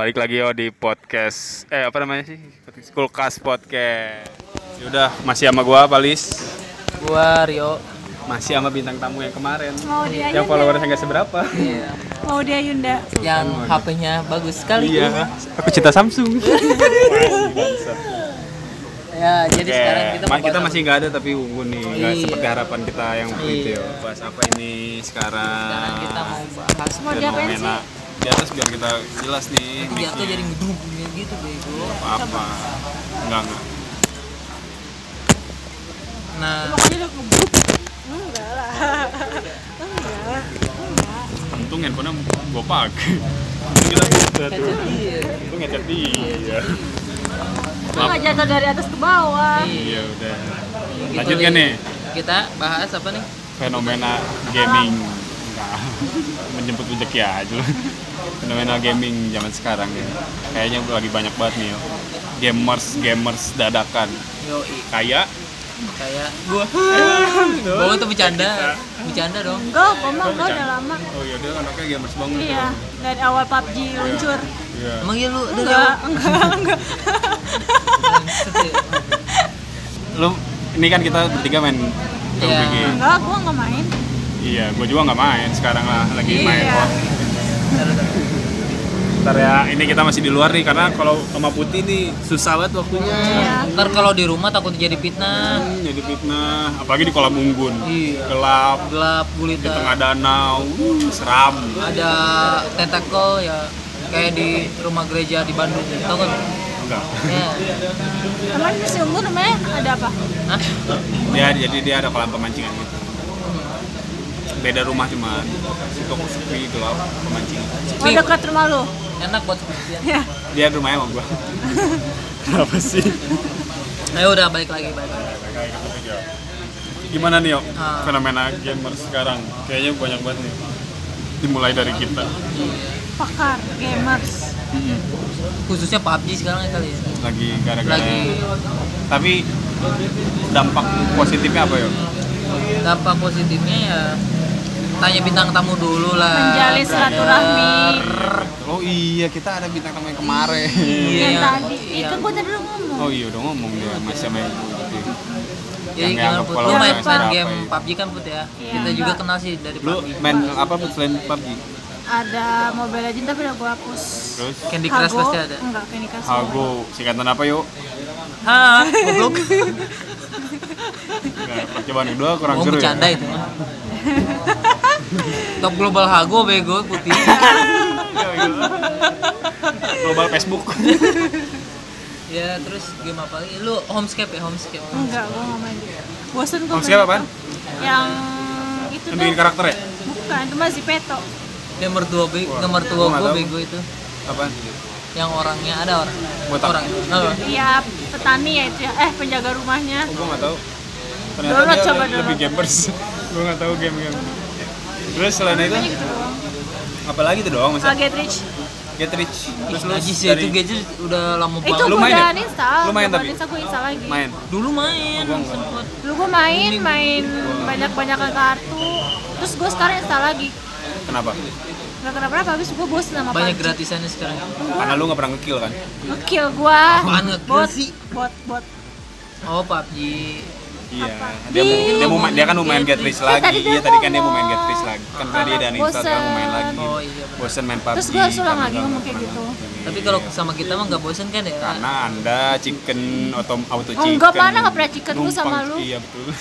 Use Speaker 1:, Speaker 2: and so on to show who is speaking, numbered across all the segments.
Speaker 1: Balik lagi yo di podcast eh apa namanya sih? Kulkas Podcast. Yaudah, masih sama gua Palis.
Speaker 2: Gua Rio.
Speaker 1: Masih sama bintang tamu yang kemarin.
Speaker 3: Mau dia
Speaker 1: Yang followersnya nggak seberapa.
Speaker 2: Iya.
Speaker 3: Mau dia Yunda.
Speaker 2: Yang HP-nya bagus sekali.
Speaker 1: Iya, aku cinta Samsung.
Speaker 2: Ya, jadi sekarang kita
Speaker 1: ma- kita masih nggak ada tapi unggul nih, nggak
Speaker 2: Iya.
Speaker 1: seperti harapan kita yang waktu itu ya.
Speaker 2: Iya.
Speaker 1: Bahas apa ini sekarang?
Speaker 2: Sekarang kita mau bahas
Speaker 3: Mau diapain sih?
Speaker 1: fenomena di atas biar kita jelas nih.
Speaker 2: Biar tuh
Speaker 1: mic-nya.
Speaker 2: jadi ngedrum gitu bego.
Speaker 1: apa? Enggak enggak.
Speaker 2: Nah,
Speaker 3: Pokoknya udah ngebruk. Enggak lah. Enggak lah. Enggak.
Speaker 1: Untung handphonenya gue pakai. Kita bisa tuh. Untung ngechat dia.
Speaker 3: Nggak jatuh dari atas ke bawah.
Speaker 1: Iya udah. Lanjutkan nih
Speaker 2: Kita bahas apa nih?
Speaker 1: fenomena gaming. Enggak. Menjemput rezeki aja lu. Fenomena gaming zaman sekarang ya. Kayaknya lagi banyak banget nih yo. Gamers gamers dadakan. Kayak
Speaker 2: Kayak gua. Gua tuh bercanda. Bercanda dong.
Speaker 3: Enggak, gua mah enggak udah lama.
Speaker 1: Oh iya dia anaknya gamers banget.
Speaker 3: Iya, dari awal PUBG luncur.
Speaker 1: Iya.
Speaker 2: Emang iya lu dari
Speaker 3: Enggak, enggak, enggak.
Speaker 2: Ya.
Speaker 1: Lu ini kan kita bertiga main
Speaker 2: Iya.
Speaker 1: PUBG.
Speaker 3: Enggak, gua enggak main.
Speaker 1: Iya, gue juga nggak main sekarang lah, lagi
Speaker 2: Iya.
Speaker 1: main.
Speaker 3: Iya.
Speaker 1: Ntar ya, ini kita masih di luar nih karena kalau sama putih nih susah banget waktunya.
Speaker 3: Iya.
Speaker 2: Ntar kalau di rumah takut jadi fitnah.
Speaker 1: Hmm, jadi fitnah, apalagi di kolam unggun.
Speaker 2: Iya.
Speaker 1: Gelap,
Speaker 2: Gelap
Speaker 1: di
Speaker 2: gulita.
Speaker 1: tengah danau, uh, seram.
Speaker 2: ada tentakel ya kayak di rumah gereja di Bandung tau kan
Speaker 1: Enggak.
Speaker 2: ya
Speaker 3: Teman si Unggul namanya ada apa?
Speaker 2: Hah?
Speaker 1: Dia jadi dia ada kolam pemancingan gitu. Beda rumah cuma situ sepi gelap pemancingan.
Speaker 3: Oh, dekat rumah lu.
Speaker 2: enak buat sepertian
Speaker 3: Ya.
Speaker 1: Dia rumahnya sama gua. Kenapa sih?
Speaker 2: ayo udah balik lagi balik lagi
Speaker 1: Gimana nih, Yo?
Speaker 2: Ah.
Speaker 1: Fenomena gamer sekarang? Kayaknya banyak banget nih. Dimulai dari kita.
Speaker 3: Pakar gamers.
Speaker 2: khususnya PUBG sekarang ya kali ya
Speaker 1: Lagi gara-gara
Speaker 2: lagi
Speaker 1: Tapi dampak positifnya apa ya?
Speaker 2: dampak positifnya ya tanya bintang tamu dulu lah
Speaker 3: Menjalin silaturahmi.
Speaker 1: Oh iya, kita ada bintang tamu yang kemarin.
Speaker 2: Iya,
Speaker 3: Yang tadi.
Speaker 2: yang-
Speaker 3: Itu gua tadi udah ngomong.
Speaker 1: Oh iya, udah ngomong dia masih sama yang gitu.
Speaker 2: jadi
Speaker 1: yang
Speaker 2: gimana put lu main,
Speaker 1: seberapa
Speaker 2: game
Speaker 1: itu.
Speaker 2: PUBG kan put ya
Speaker 3: Iya.
Speaker 2: kita juga kenal sih dari
Speaker 1: Lu
Speaker 2: PUBG
Speaker 1: main apa Put, selain PUBG?
Speaker 3: Ada Mobile Legends tapi udah gua hapus.
Speaker 1: Terus
Speaker 2: Candy Crush pasti ada
Speaker 3: Enggak, Candy Crush.
Speaker 1: Hago, singkatan apa yuk?
Speaker 2: hah goblok
Speaker 1: Enggak, percobaan kedua kurang
Speaker 2: mau
Speaker 1: seru ya.
Speaker 2: bercanda itu mah top global hago bego putih
Speaker 1: Iya. Global Facebook.
Speaker 2: ya terus game apa lagi lu homescape ya homescape
Speaker 3: Enggak, gua enggak main. Bosen gua.
Speaker 1: Homescape apaan?
Speaker 3: itu. Yang itu
Speaker 1: Yang
Speaker 3: tuh.
Speaker 1: bikin karakter ya?
Speaker 3: Bukan, itu masih peto.
Speaker 2: game mertua be
Speaker 1: Wah,
Speaker 2: game mertua
Speaker 1: gua nggak
Speaker 2: bego itu
Speaker 1: Apaan?
Speaker 2: yang orangnya ada orang
Speaker 1: Botak.
Speaker 2: orang oh.
Speaker 3: Iya, petani ya itu ya. Eh, penjaga rumahnya.
Speaker 1: Oh, gua nggak tahu. Ternyata
Speaker 3: Download,
Speaker 1: dia
Speaker 3: coba
Speaker 1: lebih
Speaker 3: download.
Speaker 1: gamers. gua nggak tahu game-game. Terus selain itu,
Speaker 3: gitu
Speaker 1: apalagi itu doang
Speaker 3: Ah,
Speaker 1: masa?
Speaker 3: Get Rich.
Speaker 1: Get Rich. Terus lu
Speaker 2: ya
Speaker 1: dari
Speaker 2: itu gadget udah lama
Speaker 3: Itu
Speaker 2: banget
Speaker 1: Lu
Speaker 3: gua
Speaker 1: main
Speaker 3: udah
Speaker 1: ya?
Speaker 3: uninstall.
Speaker 1: Lu main tapi?
Speaker 3: uninstall, gua install lagi.
Speaker 1: main.
Speaker 2: dulu main sempet
Speaker 3: Dulu gua main, main banyak-banyakan kartu. Terus gua sekarang install lagi.
Speaker 1: Kenapa?
Speaker 3: Gak kenapa-napa, habis gua bosen sama
Speaker 2: banyak
Speaker 3: PUBG.
Speaker 2: gratisannya sekarang
Speaker 1: Karena lu nggak pernah ngekill kan?
Speaker 3: Ngekill gua.
Speaker 2: Apaan ngekill
Speaker 3: bot,
Speaker 2: sih?
Speaker 3: Bot, bot.
Speaker 2: oh PUBG
Speaker 1: Iya.
Speaker 3: Apa?
Speaker 1: Dia
Speaker 3: Di-
Speaker 1: dia mau main- dia kan mau main Get Rich lagi.
Speaker 3: tadi dia
Speaker 1: Iya tadi kan dia mau main Get Rich lagi. Kan tadi dia sekarang mau main lagi.
Speaker 2: oh iya benar.
Speaker 1: Bosen main PUBG.
Speaker 3: Terus gua harus ulang
Speaker 1: karena
Speaker 3: lagi ngomong kayak gitu.
Speaker 2: tapi kalau sama kita mah nggak bosen kan ya
Speaker 1: Karena anda chicken auto auto
Speaker 3: Oh,
Speaker 1: chicken.
Speaker 3: enggak, mana nggak pernah chicken gua sama lu.
Speaker 1: Iya betul.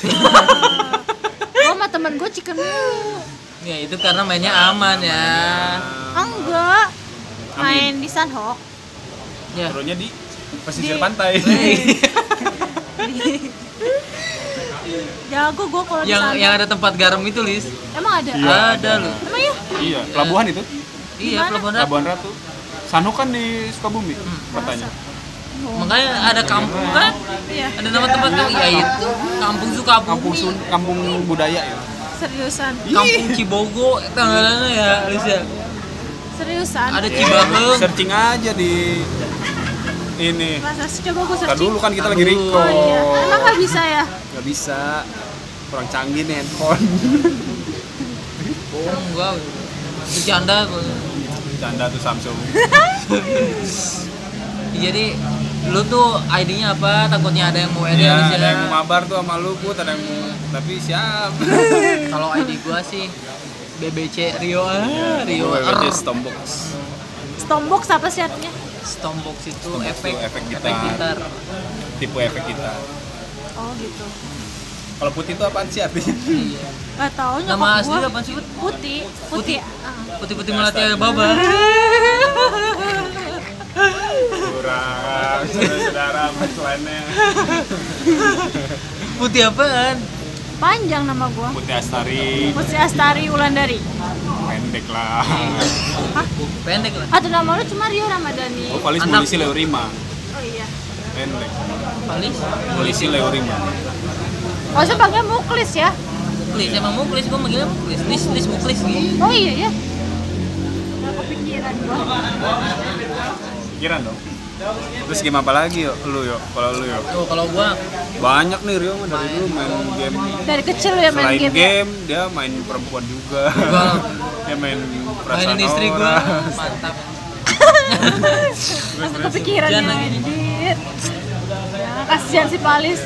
Speaker 3: Gua sama temen gua chicken mulu.
Speaker 2: ya itu karena mainnya aman ya
Speaker 3: Enggak.
Speaker 1: Amin.
Speaker 3: Main di Sunhawk.
Speaker 2: ya
Speaker 1: Turunnya di pesisir
Speaker 3: Di-
Speaker 1: pantai.
Speaker 3: Jago gua kalau
Speaker 2: yang
Speaker 3: sana.
Speaker 2: yang ada tempat garam itu lis
Speaker 3: Emang ada?
Speaker 1: Iya.
Speaker 2: ada loh
Speaker 3: Emang ya?
Speaker 1: iya, pelabuhan itu.
Speaker 2: iya
Speaker 3: Di mana?
Speaker 2: pelabuhan Ratu.
Speaker 1: Pelabuhan Ratu. Sanho kan di Sukabumi
Speaker 2: Hmm.
Speaker 1: katanya.
Speaker 2: makanya ada kampung kan
Speaker 3: Iya.
Speaker 2: ada nama tempat kan ya itu kampung Sukabumi
Speaker 1: Kampung Sun, kampung budaya ya.
Speaker 3: Seriusan.
Speaker 2: kampung Cibogo tanggalannya ya lis ya
Speaker 3: Seriusan.
Speaker 2: ada Cibaheung
Speaker 1: Searching aja di ini.
Speaker 3: Masa sih coba gua
Speaker 1: Tadi
Speaker 3: searching.
Speaker 1: dulu kan kita
Speaker 2: Tar
Speaker 1: lagi record.
Speaker 3: Oh iya. Emang nggak bisa ya?
Speaker 1: Gak bisa. Kurang canggih nih handphone.
Speaker 2: bohong gua bercanda gua.
Speaker 1: Canda tuh Samsung.
Speaker 2: jadi lu tuh ID-nya apa takutnya ada yang mau edit
Speaker 1: Iya,
Speaker 2: di
Speaker 1: ada yang mau mabar tuh sama lu put, ada yang mau tapi siap.
Speaker 2: kalau ID gua sih BBC Rio ah, Rio
Speaker 1: BBC
Speaker 2: R.
Speaker 1: Stompbox.
Speaker 3: Stompbox apa sih artinya?
Speaker 2: Stompbox itu
Speaker 1: Stompbox
Speaker 2: efek
Speaker 1: tuh efek gitar. Tipe efek kita.
Speaker 3: Oh gitu.
Speaker 1: Kalau putih itu apaan sih artinya?
Speaker 2: Iya.
Speaker 3: Gak tau
Speaker 2: Nama
Speaker 3: nyokap
Speaker 2: asli
Speaker 3: gua
Speaker 2: apa sih? Put?
Speaker 3: Putih. Putih. Ah.
Speaker 2: Putih-putih melati baba.
Speaker 1: Kurang, saudara-saudara punchline-nya.
Speaker 2: Putih apaan?
Speaker 3: Panjang nama gua.
Speaker 1: Putih Astari,
Speaker 3: Putri Astari Wulandari.
Speaker 1: Pendek lah.
Speaker 3: Hah?
Speaker 2: Pendek lah.
Speaker 3: Atau nama lu cuma Rio Ramadhani.
Speaker 1: Oh, polisi Leo Rima.
Speaker 3: Oh iya.
Speaker 1: Pendek.
Speaker 2: Palis.
Speaker 1: Polisi Leo Rima.
Speaker 3: Oh, saya panggil Muklis ya?
Speaker 2: Muklis emang muklis gua manggilnya muklis. Lis lis muklis gitu.
Speaker 3: Oh iya ya. Gak kepikiran gua.
Speaker 1: Pikiran dong. Terus game apa lagi yuk? Lu yuk, kalau lu yuk.
Speaker 2: Tuh kalau gua
Speaker 1: Banyak nih Rio mah dari dulu main game.
Speaker 3: Dari kecil ya main
Speaker 1: Selain
Speaker 3: game.
Speaker 1: game,
Speaker 3: ya?
Speaker 1: dia main perempuan juga. Dia main perasaan
Speaker 2: mainin istri gua mantap.
Speaker 3: Masa kepikiran ya, anjir. Ya, kasihan si Palis.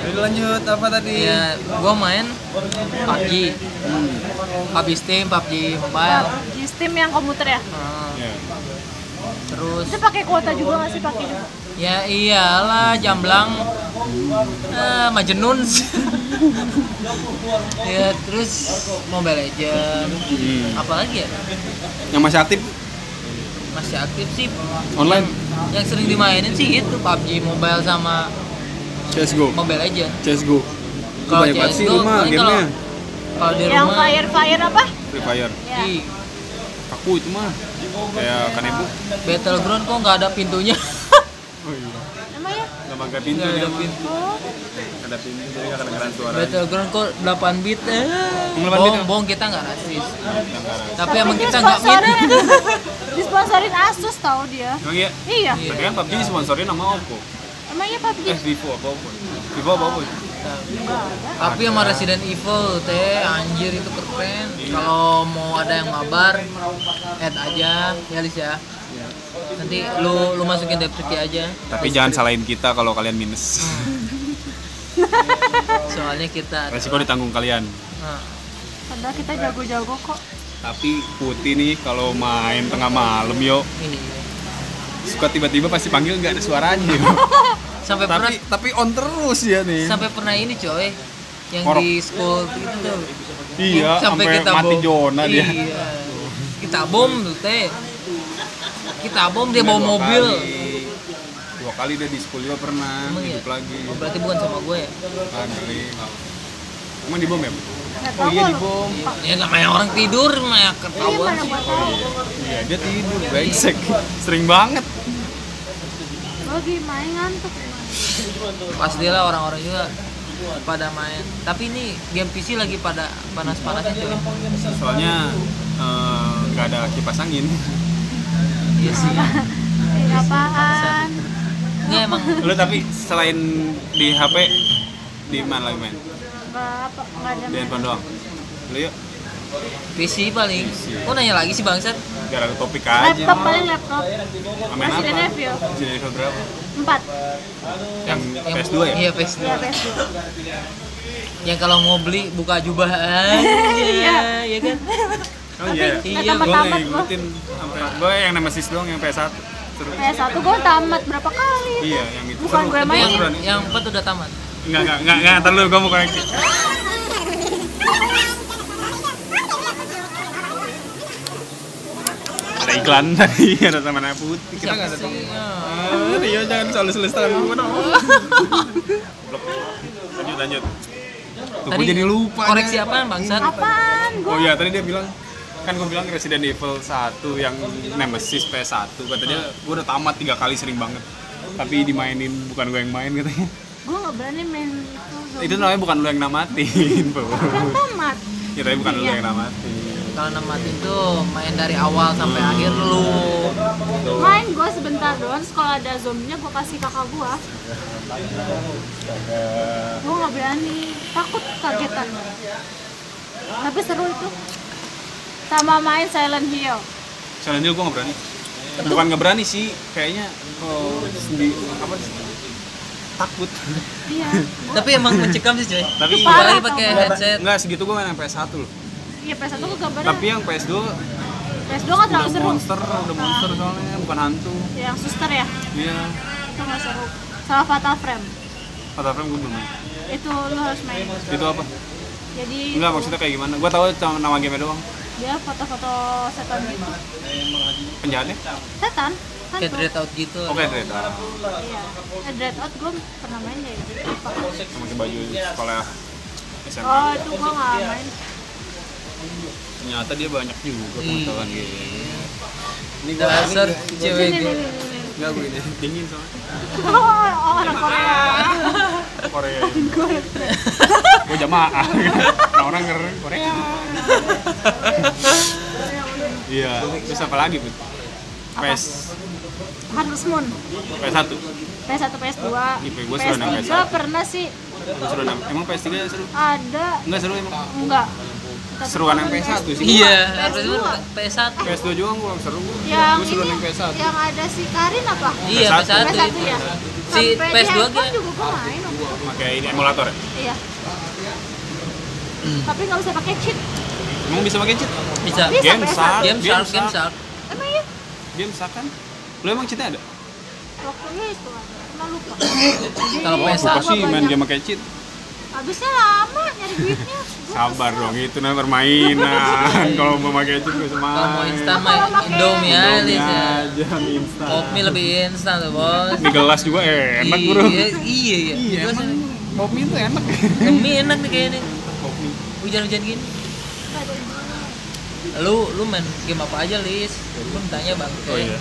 Speaker 1: Jadi lanjut apa tadi?
Speaker 2: Ya, gua main PUBG. PUBG Steam, PUBG Mobile.
Speaker 3: Di Steam yang komputer ya?
Speaker 1: Ya.
Speaker 2: Terus
Speaker 3: Itu pakai kuota juga nggak sih pakai?
Speaker 2: ya iyalah jamblang eh, Majnun ya terus Mobile Legend
Speaker 1: Hmm.
Speaker 2: apalagi ya
Speaker 1: Yang masih aktif
Speaker 2: masih aktif sih
Speaker 1: online
Speaker 2: yang sering dimainin sih itu PUBG Mobile sama
Speaker 1: CSGO.
Speaker 2: Mobile Legend
Speaker 1: CSGO.
Speaker 2: Kalau
Speaker 1: banyak banget sih
Speaker 2: CS:GO,
Speaker 1: rumah
Speaker 2: paling
Speaker 1: gamenya.
Speaker 2: kalau di
Speaker 3: Yang
Speaker 2: rumah
Speaker 3: Fire Fire apa?
Speaker 1: Free Fire.
Speaker 3: Ya.
Speaker 1: Itu mah kayak Kanebo.
Speaker 2: Battleground kok nggak ada pintunya
Speaker 1: Oh iya.
Speaker 3: Emang ya?
Speaker 1: Nama gak pintu
Speaker 2: nggak ada
Speaker 1: mah.
Speaker 2: pintu
Speaker 3: Oh,
Speaker 1: Ada pintu jadi gak kedengeran suara.
Speaker 2: Battleground kok 8 bit eh.
Speaker 1: Yang 8 bit
Speaker 2: bohong
Speaker 1: ya?
Speaker 2: bohong kita nggak rasis tapi
Speaker 3: tapi
Speaker 2: emang kita nggak min
Speaker 3: disponsorin Asus tau dia.
Speaker 1: Emang iya?
Speaker 3: Iya.
Speaker 1: Tapi kan PUBG sponsorin sama Oppo.
Speaker 3: Emang iya PUBG?
Speaker 1: Eh, Vivo apa Oppo? Vivo apa Oppo?
Speaker 2: Tapi sama Resident Evil teh anjir itu keren kalau mau ada yang mabar add aja ya Lis ya nanti lu lu masukin deskripsi aja
Speaker 1: Tapi jangan salahin kita kalau kalian minus.
Speaker 2: soalnya kita
Speaker 1: Resiko ditanggung kalian.
Speaker 2: Nah,
Speaker 3: Padahal kita jago-jago kok.
Speaker 1: Tapi Putih nih kalau main tengah malam yo
Speaker 2: ini
Speaker 1: suka tiba-tiba pasti panggil nggak ada suaranya.
Speaker 2: sampai pernah
Speaker 1: tapi tapi on terus ya nih.
Speaker 2: sampai pernah ini coy yang
Speaker 1: Korok.
Speaker 2: di school itu tuh
Speaker 1: Iya, sampai, mati
Speaker 2: bom.
Speaker 1: zona dia.
Speaker 2: iya kita bom tuh teh kita bom dia
Speaker 1: Udah
Speaker 2: bawa mobil
Speaker 1: kali. Dua kali dia di school juga pernah
Speaker 2: Emang iya?
Speaker 1: hidup lagi.
Speaker 2: Oh, berarti bukan sama gue ya
Speaker 1: Kali. Emang dibom ya?
Speaker 3: Nggak
Speaker 1: Oh iya
Speaker 3: gua.
Speaker 1: dibom.
Speaker 2: ya namanya orang tidur mah
Speaker 3: Iya,
Speaker 2: ketahuan
Speaker 3: mana
Speaker 2: sih.
Speaker 1: Iya, dia tidur brengsek. Sering banget.
Speaker 3: Lagi main ngantuk.
Speaker 2: Pastilah orang-orang juga pada main tapi ini game PC lagi pada panas-panasnya coy
Speaker 1: Soalnya eh, nggak ada kipas angin.
Speaker 2: iya sih
Speaker 3: apaan?
Speaker 2: nggak emang
Speaker 1: Lu tapi selain di HP di mana lagi main?
Speaker 3: Nggak ada
Speaker 1: Di handphone doang. Lu yuk,
Speaker 2: PC paling kok nanya lagi sih bangsat
Speaker 1: gara topik aja.
Speaker 3: Laptop paling laptop.
Speaker 1: Main
Speaker 3: Resident
Speaker 1: apa?
Speaker 3: Evil
Speaker 1: Resident Evil berapa?
Speaker 3: 4
Speaker 1: Yang
Speaker 2: yang
Speaker 1: PS2 ya?
Speaker 2: iya PS2
Speaker 3: Ya PS2
Speaker 2: yang kalau mau beli buka jubah aja ya kan
Speaker 1: Oh iya.
Speaker 2: Iya,
Speaker 1: Gue
Speaker 3: tamat-tamat gua.
Speaker 1: ngikutin sampai gue yang Nemesis doang yang PS1. Seru.
Speaker 3: PS1 gua tamat berapa kali
Speaker 1: Iya, yang itu.
Speaker 3: Bukan gue main.
Speaker 2: yang yang empat udah tamat
Speaker 1: Enggak, enggak, enggak, enggak, ntar lu gue mau koreksi. Ada iklan tadi, ada sama Naya Putih. Kita nggak ada
Speaker 2: sih
Speaker 1: Ah, Rio jangan selalu selesai gue dong. Lanjut, lanjut. Tuh, gue jadi lupa.
Speaker 2: koreksi
Speaker 1: nih.
Speaker 2: apaan bangsat
Speaker 3: Apaan? Gua
Speaker 1: Oh iya, tadi dia bilang kan gue bilang Resident Evil 1 yang Nemesis PS1 kata dia gue udah tamat tiga kali sering banget tapi dimainin bukan gue yang main katanya
Speaker 3: gua nggak berani main itu
Speaker 1: itu namanya bukan lu yang namatin Bu.
Speaker 3: Kan tamat
Speaker 1: ya tapi bukan lu
Speaker 3: Iya.
Speaker 1: yang namatin
Speaker 2: kalau namatin tuh main dari awal sampai akhir lu
Speaker 3: main gua sebentar doang kalau ada zombinya gua kasih kakak gua gua nggak berani takut kagetan tapi seru itu sama main Silent Hill
Speaker 1: Silent Hill gue nggak berani. Bukan nggak berani sih, kayaknya oh, sendiri apa sih? takut.
Speaker 3: Iya.
Speaker 2: Tapi emang mencekam sih coy.
Speaker 1: Tapi
Speaker 2: Apalagi pakai headset.
Speaker 1: Enggak segitu gue main yang PS1 loh.
Speaker 3: Iya PS1 gue gambarnya.
Speaker 1: Tapi yang PS2
Speaker 3: PS2 nggak terlalu
Speaker 1: udah
Speaker 3: seru.
Speaker 1: monster, udah monster soalnya bukan hantu.
Speaker 3: Yang suster ya,
Speaker 1: Iya.
Speaker 3: itu nggak seru. Sama Fatal Frame.
Speaker 1: Fatal Frame gue belum main.
Speaker 3: Itu lu harus main.
Speaker 1: Itu apa?
Speaker 3: Jadi
Speaker 1: Enggak maksudnya kayak gimana? Gue tahu cuma nama game doang.
Speaker 3: dia foto-foto setan gitu.
Speaker 1: Penjahatnya?
Speaker 3: Setan?
Speaker 2: Kayak
Speaker 3: Hantu.
Speaker 2: dread out gitu.
Speaker 1: Oke, Dread. Ah,
Speaker 3: Iya. Eh, Dread Out gue pernah main deh. Lupa.
Speaker 1: Sama pakai baju sekolah SMA.
Speaker 3: Oh itu gue nggak main.
Speaker 1: Ternyata dia banyak juga
Speaker 2: Iya.
Speaker 1: pengetahuan game. Ini gua
Speaker 2: Dasar cewek gue.
Speaker 1: Enggak gue ini dingin soalnya.
Speaker 3: Oh, orang Korea.
Speaker 1: Korea. Gue jamaah. Nah, orang ngerti Korea. Iya, terus apa lagi, Bu? PS
Speaker 3: Harvest Moon.
Speaker 1: PS1.
Speaker 3: PS1, PS2,
Speaker 1: Ih, gua seru nang
Speaker 3: PS3
Speaker 1: PS1.
Speaker 3: pernah sih
Speaker 1: Seru Emang PS3 seru?
Speaker 3: ada
Speaker 1: Enggak seru emang.
Speaker 3: enggak.
Speaker 1: Seruan yang
Speaker 3: kalau
Speaker 1: PS1 sih.
Speaker 2: Iya,
Speaker 3: PS2.
Speaker 2: harus PS1.
Speaker 1: PS2 juga gua seru.
Speaker 3: Yang
Speaker 1: Gua yang PS1.
Speaker 3: yang ada si Karin apa?
Speaker 2: Iya,
Speaker 1: PS1.
Speaker 2: PS1
Speaker 3: PS1
Speaker 2: itu.
Speaker 3: ya.
Speaker 2: Si
Speaker 3: Sampai
Speaker 2: PS2
Speaker 3: di handphone
Speaker 2: kan
Speaker 3: juga gue main.
Speaker 1: Pakai ini emulator ya?
Speaker 3: Iya. Tapi nggak bisa pakai cheat.
Speaker 1: Emang bisa pakai cheat?
Speaker 2: bisa.
Speaker 1: Game
Speaker 3: PS1.
Speaker 1: Shark.
Speaker 2: Game Shark, Game
Speaker 1: Shark.
Speaker 3: Emang iya?
Speaker 1: Game Shark kan? Lu emang cheatnya ada?
Speaker 3: Waktunya itu ada. Cuma lupa.
Speaker 2: Kalau
Speaker 3: Jadi,
Speaker 2: PS1
Speaker 1: Apa
Speaker 3: gua
Speaker 1: sih main game pakai cheat?
Speaker 3: Habisnya lama nyari duitnya.
Speaker 1: Sabar dong, itu namanya permainan. Kalau mau pakai cheat gue sama.
Speaker 2: Kalau mau instan mah
Speaker 3: pakai-
Speaker 2: Indomie aja ya.
Speaker 1: aja mie instan.
Speaker 2: Kopi lebih instan tuh bos.
Speaker 1: Mie gelas juga enak bro.
Speaker 2: Iya, iya, iya.
Speaker 1: Iya, emang pop mie itu enak.
Speaker 2: Mie enak nih kayaknya.
Speaker 1: Pop mie.
Speaker 2: Hujan-hujan gini. Lu lu main game apa aja, Lis? Pun tanya Bang.
Speaker 1: Oh iya.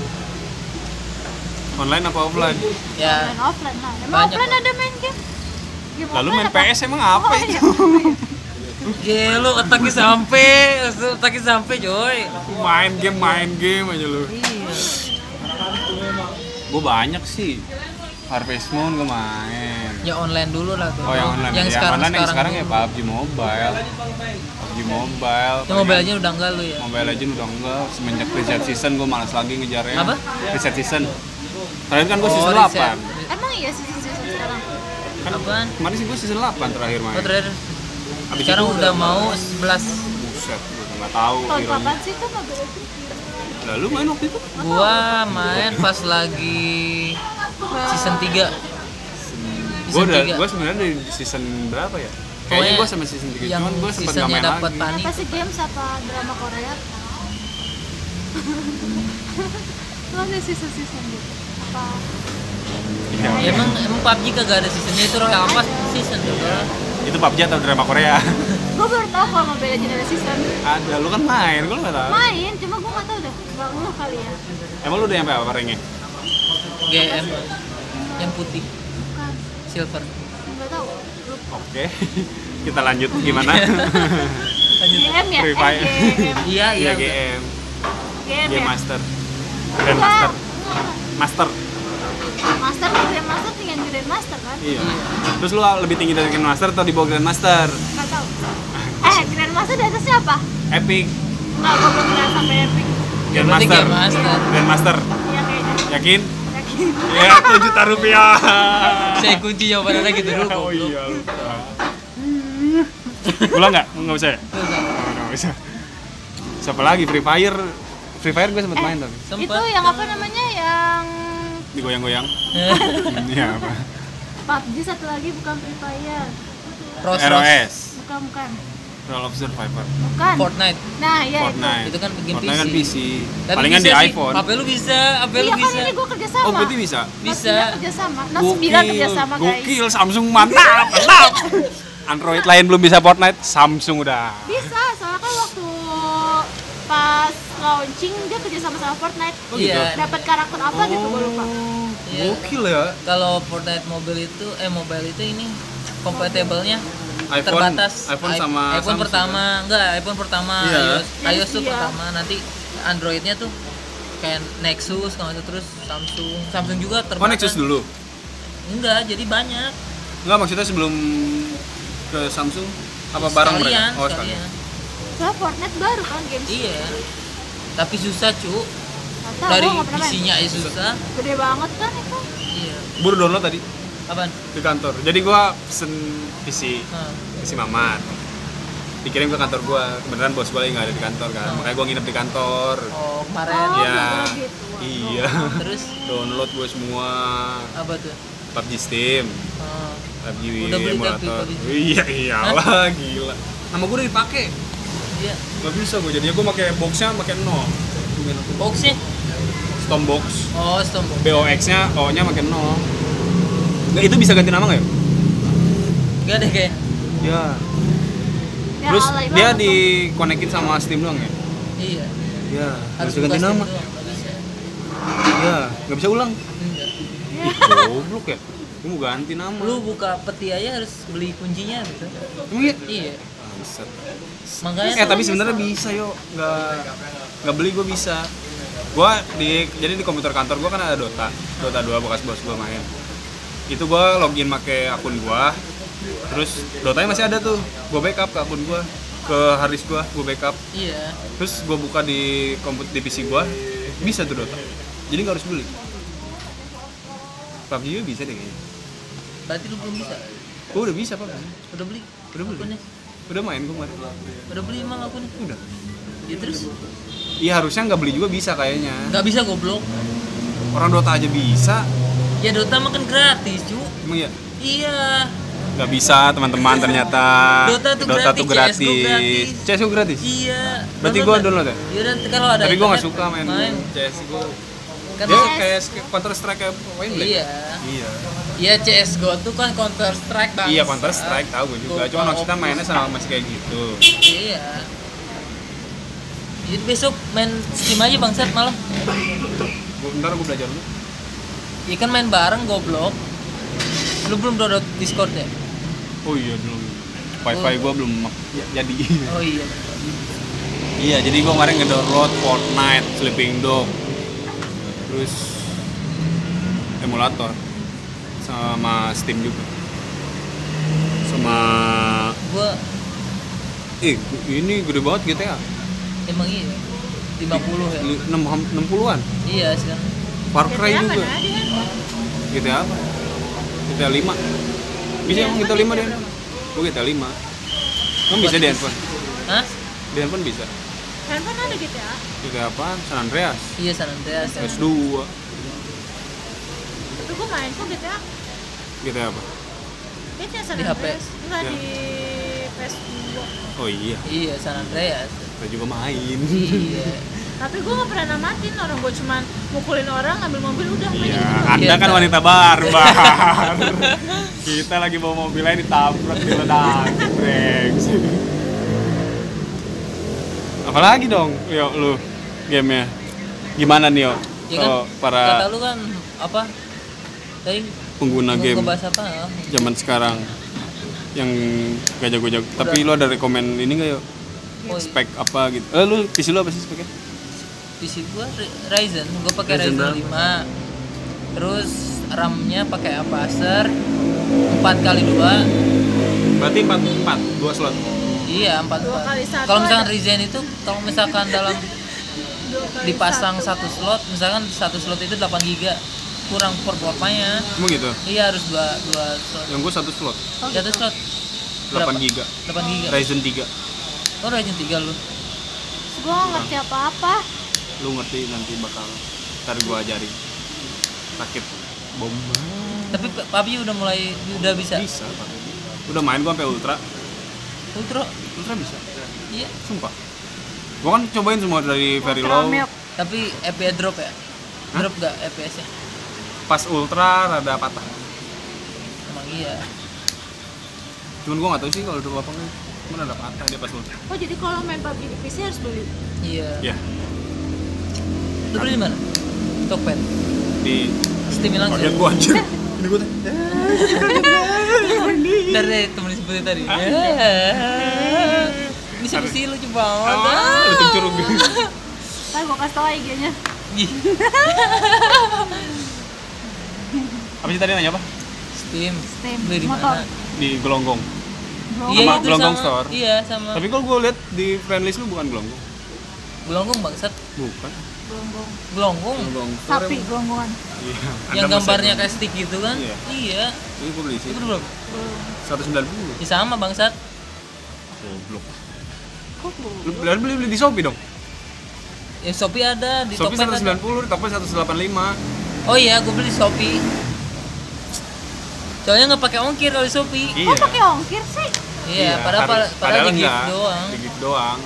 Speaker 1: Online apa offline?
Speaker 2: Ya,
Speaker 3: Main offline lah. Emang
Speaker 2: Banyak,
Speaker 3: offline ada main game? Game
Speaker 1: Lalu main
Speaker 3: apa?
Speaker 1: PS emang apa
Speaker 3: Oh,
Speaker 1: itu?
Speaker 3: iya.
Speaker 2: gelo otaknya sampai, otaknya sampai, Joy.
Speaker 1: main game main game aja lu.
Speaker 2: Iya.
Speaker 1: Gue banyak sih. Harvest Moon gue main.
Speaker 2: Ya online dulu lah tuh.
Speaker 1: Oh yang online.
Speaker 2: Yang
Speaker 1: ya,
Speaker 2: sekarang
Speaker 1: online yang sekarang
Speaker 2: sekarang
Speaker 1: ya PUBG Mobile. PUBG Mobile.
Speaker 2: Ya mobile aja udah enggak lu ya.
Speaker 1: Mobile Legend udah enggak semenjak reset season gue malas lagi ngejarnya.
Speaker 2: Apa?
Speaker 1: Reset season. Kalian kan gue
Speaker 2: Oh,
Speaker 1: season
Speaker 2: reset.
Speaker 1: 8.
Speaker 3: Emang iya season season sekarang?
Speaker 1: Kan
Speaker 2: Apaan?
Speaker 1: kemarin sih gue season 8 terakhir main.
Speaker 2: Oh, terakhir.
Speaker 1: Abis
Speaker 2: Sekarang
Speaker 1: itu
Speaker 2: udah mau 11
Speaker 1: Buset, gue nggak tahu.
Speaker 3: Tahun kapan sih tuh Mobile Legends?
Speaker 1: Lalu main waktu itu?
Speaker 2: Gua main pas lagi season 3
Speaker 1: Gue udah,
Speaker 2: tiga.
Speaker 1: gue sebenarnya dari season berapa ya? Kayaknya gue sama season 3,
Speaker 2: yang
Speaker 1: cuman gue sempet nggak
Speaker 2: seasonnya
Speaker 1: main
Speaker 2: dapat
Speaker 1: lagi.
Speaker 2: tani
Speaker 3: Apa sih games apa drama Korea? Lu ada season-season gitu? Apa?
Speaker 2: Ya, emang emang PUBG kagak ada seasonnya itu Royal Pass season tuh
Speaker 1: Itu PUBG atau drama Korea?
Speaker 3: Gue baru tau kalau Mobile Legends ada season
Speaker 1: Ada, lu kan main, gue nggak tahu.
Speaker 3: Main, cuma gue gak tau deh Gak ngeh kali ya
Speaker 1: Emang lu udah nyampe apa ranknya?
Speaker 2: GM yang putih
Speaker 3: Bukan,
Speaker 2: silver
Speaker 3: gak tau
Speaker 1: Oke, kita lanjut gimana?
Speaker 3: GM ya?
Speaker 1: Free
Speaker 3: Eh,
Speaker 1: Fire.
Speaker 3: GM
Speaker 2: iya
Speaker 1: Iya
Speaker 2: iya
Speaker 1: GM,
Speaker 3: GM
Speaker 1: Game
Speaker 3: ya?
Speaker 1: Master, Grand Master, Master.
Speaker 3: Master ke Grand Master tinggal Grand Master kan?
Speaker 1: Iya. Terus lu lebih tinggi dari Grand Master atau di bawah Grand Master?
Speaker 3: Gak tau Eh, Grand Master di atas siapa?
Speaker 1: Epic,
Speaker 3: Enggak, gue belum pernah sampai Epic
Speaker 1: Grand
Speaker 2: berarti
Speaker 1: Master,
Speaker 2: Game Master.
Speaker 1: Grand Master.
Speaker 3: Iya kayaknya
Speaker 1: Yakin?
Speaker 3: Yakin
Speaker 1: Ya, 7 juta rupiah.
Speaker 2: saya kunci jawabannya lagi dulu
Speaker 1: Oh iya lupa. Ulang nggak? Nggak usah ya? Oh, nggak usah. Siapa lagi? Free Fire. Free Fire gue sempet
Speaker 3: Eh.
Speaker 1: main tapi
Speaker 3: Itu yang apa namanya? Yang
Speaker 1: digoyang-goyang. Iya apa?
Speaker 3: PUBG satu lagi bukan Free Fire
Speaker 2: Pros
Speaker 1: ROS.
Speaker 3: Bukan, bukan
Speaker 1: Roll of Survivor.
Speaker 3: Bukan
Speaker 2: Fortnite
Speaker 3: Nah, iya
Speaker 1: Fortnite.
Speaker 2: Itu kan game
Speaker 1: Fortnite kan
Speaker 2: PC.
Speaker 1: PC.
Speaker 2: Tapi
Speaker 1: Palingan di iPhone.
Speaker 2: HP lu bisa
Speaker 3: itu
Speaker 2: lu
Speaker 3: Iya kan
Speaker 2: bisa
Speaker 3: ini gue kerja sama
Speaker 1: Oh, berarti bisa.
Speaker 2: Bisa.
Speaker 3: kerja sama Note 9 kerja sama guys
Speaker 1: Gokil, Samsung mantap, mantap. Android lain belum bisa Fortnite, Samsung udah.
Speaker 3: Bisa, soalnya kan waktu pas launching dia kerja sama sama Fortnite
Speaker 1: Oh, gitu?
Speaker 2: Iya
Speaker 3: dapat karakter apa gitu gue lupa
Speaker 2: Iya.
Speaker 1: Gokil ya.
Speaker 2: Kalau Fortnite mobile itu eh mobile itu ini compatible-nya
Speaker 1: iPhone,
Speaker 2: terbatas
Speaker 1: iPhone sama
Speaker 2: iPhone
Speaker 1: Samsung.
Speaker 2: pertama enggak iPhone pertama
Speaker 1: Iya.
Speaker 2: iOS
Speaker 3: Yes,
Speaker 2: iOS tuh
Speaker 3: iya.
Speaker 2: pertama nanti Androidnya tuh kayak Nexus kalau itu terus Samsung Samsung juga terbatas
Speaker 1: Oh, Nexus dulu.
Speaker 2: enggak jadi banyak
Speaker 1: Enggak maksudnya sebelum ke Samsung apa bareng
Speaker 2: sekalian
Speaker 1: mereka? Oh,
Speaker 2: sekalian
Speaker 3: soalnya Fortnite baru kan games
Speaker 2: iya Tapi susah cu.
Speaker 3: Tahu,
Speaker 2: Dari isinya aja susah.
Speaker 3: Gede banget kan itu.
Speaker 2: Iya.
Speaker 1: Baru download tadi
Speaker 2: Apaan?
Speaker 1: di kantor. Jadi gua pesen PC,
Speaker 2: Nah,
Speaker 1: PC Mamat. Dikirim ke kantor gua. Kebenaran bos gua lagi nggak ada di kantor kan. Makanya gua nginep di kantor.
Speaker 2: Oh kemarin.
Speaker 3: Oh,
Speaker 1: Iya.
Speaker 3: gara-gara gitu.
Speaker 1: Iya.
Speaker 2: Terus
Speaker 1: Download gua semua
Speaker 2: apa tuh?
Speaker 1: PUBG Steam,
Speaker 2: Oh,
Speaker 1: PUBG
Speaker 2: Udah beli
Speaker 1: emulator.
Speaker 2: tapi PUBG.
Speaker 1: Iya iyalah gila. Nama gua udah dipakai.
Speaker 2: Iya.
Speaker 1: Gak bisa gua jadinya gua pakai boxnya pakai nol.
Speaker 2: Boxnya?
Speaker 1: Storm box.
Speaker 2: Oh, stombo.
Speaker 1: BOX-nya O-nya pakai nol. Nggak, itu bisa ganti nama nggak ya?
Speaker 2: Enggak deh kayak.
Speaker 1: Ya.
Speaker 3: Ya,
Speaker 1: Terus dia
Speaker 3: banget
Speaker 1: dikonekin sama Steam doang ya?
Speaker 2: Iya.
Speaker 1: Iya.
Speaker 2: Harus
Speaker 1: bisa ganti nama. Iya. Nggak bisa ulang.
Speaker 2: Enggak.
Speaker 1: Ih, goblok ya. Gue mau ganti nama.
Speaker 2: Lu buka peti aja harus beli kuncinya gitu.
Speaker 1: Emang iya?
Speaker 2: Iya.
Speaker 1: Bangsat.
Speaker 2: Makanya
Speaker 1: Eh tapi sebenarnya bisa yo, nggak nggak beli gue bisa. Gua di jadi di komputer kantor gua kan ada Dota, Dota 2 bekas bos gua main. Itu gua login pakai akun gua. Terus Dotanya masih ada tuh. Gua backup ke akun gua, ke harddisk gua, gua backup.
Speaker 2: Iya.
Speaker 1: Terus gua buka di komputer di PC gua, bisa tuh Dota. Jadi nggak harus beli. PUBG juga bisa deh kayaknya.
Speaker 2: Berarti lu belum bisa.
Speaker 1: Gua udah bisa PUBG.
Speaker 2: Udah beli?
Speaker 1: Udah beli.
Speaker 2: Akunnya?
Speaker 1: Udah main gua kemarin.
Speaker 2: Udah beli emang akunnya?
Speaker 1: Udah.
Speaker 2: Ya terus
Speaker 1: Iya harusnya nggak beli juga bisa kayaknya.
Speaker 2: nggak bisa goblok.
Speaker 1: Orang Dota aja bisa.
Speaker 2: Ya Dota makan gratis, cu.
Speaker 1: Emang ya?
Speaker 2: Iya.
Speaker 1: Nggak bisa teman-teman ternyata.
Speaker 2: Dota tuh gratis, CS:GO gratis.
Speaker 1: CSGO gratis.
Speaker 2: Iya.
Speaker 1: Berarti gua download ya?
Speaker 2: Iya dan kalau ada
Speaker 1: Tapi gua nggak suka main,
Speaker 2: main.
Speaker 1: CSGO.
Speaker 2: Kan
Speaker 1: Dia
Speaker 2: CS
Speaker 1: kayak Counter Strike kayak Blank.
Speaker 2: Iya.
Speaker 1: Iya.
Speaker 2: Iya CS:GO tuh kan Counter Strike bang.
Speaker 1: Iya Counter Strike tahu gue juga. Cuma maksudnya mainnya sama masih kayak gitu.
Speaker 2: Iya. Jadi besok main Steam aja bangsat malah.
Speaker 1: Gua, ntar gue belajar dulu.
Speaker 2: Iya kan main bareng goblok. Lu belum download Discord ya?
Speaker 1: Oh iya belum. Wifi gua belum mak- ya- jadi.
Speaker 2: Oh iya.
Speaker 1: iya jadi gua kemarin ngedownload Fortnite, Sleeping Dog, terus emulator sama Steam juga. Sama
Speaker 2: Gua
Speaker 1: eh ini gede banget GTA.
Speaker 2: emang iya. 50 ya.
Speaker 1: 6 60-an.
Speaker 2: Iya sekarang.
Speaker 1: Far Cry
Speaker 3: GTA
Speaker 1: juga.
Speaker 3: kan?
Speaker 1: GTA apa? GTA 5. Bisa emang GTA 5 deh. Gua GTA 5. Emang bisa di handphone.
Speaker 2: Hah?
Speaker 1: Di handphone bisa.
Speaker 3: Handphone ada GTA.
Speaker 1: GTA apa? San Andreas.
Speaker 2: Iya San Andreas.
Speaker 1: PS2.
Speaker 3: Tapi gua main kok GTA.
Speaker 1: GTA apa?
Speaker 3: GTA San
Speaker 2: Di HP.
Speaker 3: Andreas. Enggak
Speaker 1: Ya.
Speaker 3: di PS2.
Speaker 1: Oh iya,
Speaker 2: Iya San Andreas.
Speaker 1: kita juga main.
Speaker 2: iya.
Speaker 3: Tapi gua nggak pernah namatin orang gua cuman mukulin orang ngambil mobil udah main
Speaker 1: Iya,
Speaker 3: gitu.
Speaker 1: Anda
Speaker 2: Iya,
Speaker 1: kan
Speaker 2: Kak.
Speaker 1: wanita barbar. Kita lagi bawa mobilnya ditabrak diledak. brengsek. Apalagi dong, yuk lu gamenya. Gimana nih, yo?
Speaker 2: Ya kan
Speaker 1: Kalau para
Speaker 2: kata lu kan apa? Tadi
Speaker 1: pengguna
Speaker 2: mau
Speaker 1: game
Speaker 2: ngebahas apa?
Speaker 1: zaman sekarang yang gak jago-jago. Tapi lu ada rekomend ini gak yuk?
Speaker 2: Oh,
Speaker 1: Spek apa gitu? Eh, lu PC lu apa sih speknya?
Speaker 2: PC gua Ry- Ryzen, gua pakai
Speaker 1: Ryzen
Speaker 2: Ryzen, 5. Terus RAM-nya pakai Acer 4 kali 2
Speaker 1: Berarti 4 4 2 slot.
Speaker 2: Iya, 4
Speaker 3: Dua kali satu
Speaker 2: Kalau misalkan
Speaker 3: ada.
Speaker 2: Ryzen itu kalau misalkan dalam dipasang
Speaker 3: satu.
Speaker 2: satu slot, misalkan satu slot itu 8 GB kurang performanya.
Speaker 1: Emang gitu?
Speaker 2: Iya harus dua dua slot.
Speaker 1: Yang gue satu slot,
Speaker 3: Oh,
Speaker 2: Satu
Speaker 3: gitu.
Speaker 2: slot
Speaker 1: 8 giga.
Speaker 2: 8 GB.
Speaker 1: Ryzen 3.
Speaker 2: Oh Ryzen 3 lu.
Speaker 3: Gua nggak ngerti apa-apa.
Speaker 1: Lu ngerti nanti bakal ntar gua ajarin. Rakit bomba.
Speaker 2: Tapi P- PUBG udah mulai udah bisa.
Speaker 1: Bisa, Pak. Udah main gua sampai ultra.
Speaker 2: Ultra.
Speaker 1: Ultra bisa.
Speaker 2: Iya.
Speaker 1: Sumpah. Gua kan cobain semua dari very low.
Speaker 2: Tapi FPS drop ya? Drop gak FPS-nya?
Speaker 1: Pas ultra rada patah.
Speaker 2: Emang iya.
Speaker 1: Cuman gua nggak tahu sih kalau drop apa enggak. Cuman rada patah dia pas ultra.
Speaker 3: Oh jadi kalau main PUBG di PC harus beli.
Speaker 2: Iya.
Speaker 1: Ya,
Speaker 2: Lu beli di mana? Tokped.
Speaker 1: di
Speaker 2: Steam langsung.
Speaker 1: bagian gua anjir. Ini gua teh.
Speaker 2: Dari temen seperti tadi.
Speaker 1: Ah.
Speaker 2: Ya. Ini siapa sih lucu banget.
Speaker 1: Ah, lu curug.
Speaker 3: Ntar gua kasih tau IG-nya.
Speaker 1: Apa sih tadi nanya apa?
Speaker 2: Steam.
Speaker 3: Steam.
Speaker 2: Beli di
Speaker 3: Motor.
Speaker 2: mana?
Speaker 1: Di Gelonggong.
Speaker 2: Iya
Speaker 1: Sama
Speaker 2: itu
Speaker 1: Gelonggong
Speaker 2: sama.
Speaker 1: Store.
Speaker 2: Iya sama.
Speaker 1: Tapi kalau gua lihat di friend list lu bukan Gelonggong.
Speaker 2: Gelonggong bangsat.
Speaker 1: Bukan.
Speaker 2: Gelonggong.
Speaker 1: Gonggong.
Speaker 3: Sapi gelonggongan.
Speaker 1: Iya.
Speaker 2: Yang gambarnya kayak stick gitu kan?
Speaker 1: Iya.
Speaker 2: Iya.
Speaker 1: Ini gue beli sih.
Speaker 2: Itu belum.
Speaker 3: Belum.
Speaker 1: 190.
Speaker 2: Ya sama bangsat.
Speaker 1: Goblok.
Speaker 3: Kok belum?
Speaker 1: Lu beli beli, beli di Shopee dong.
Speaker 2: Ya Shopee ada di
Speaker 1: Shopee
Speaker 2: Tokped ada.
Speaker 1: 190, di Tokped 185.
Speaker 2: Oh iya, gue beli di Shopee. Soalnya nggak pakai ongkir kalau di Shopee.
Speaker 1: Iya.
Speaker 3: Kok pakai ongkir sih?
Speaker 2: Iya, padahal
Speaker 1: harus-
Speaker 2: padahal di gift
Speaker 1: enggak.
Speaker 2: doang.
Speaker 1: Di gift doang.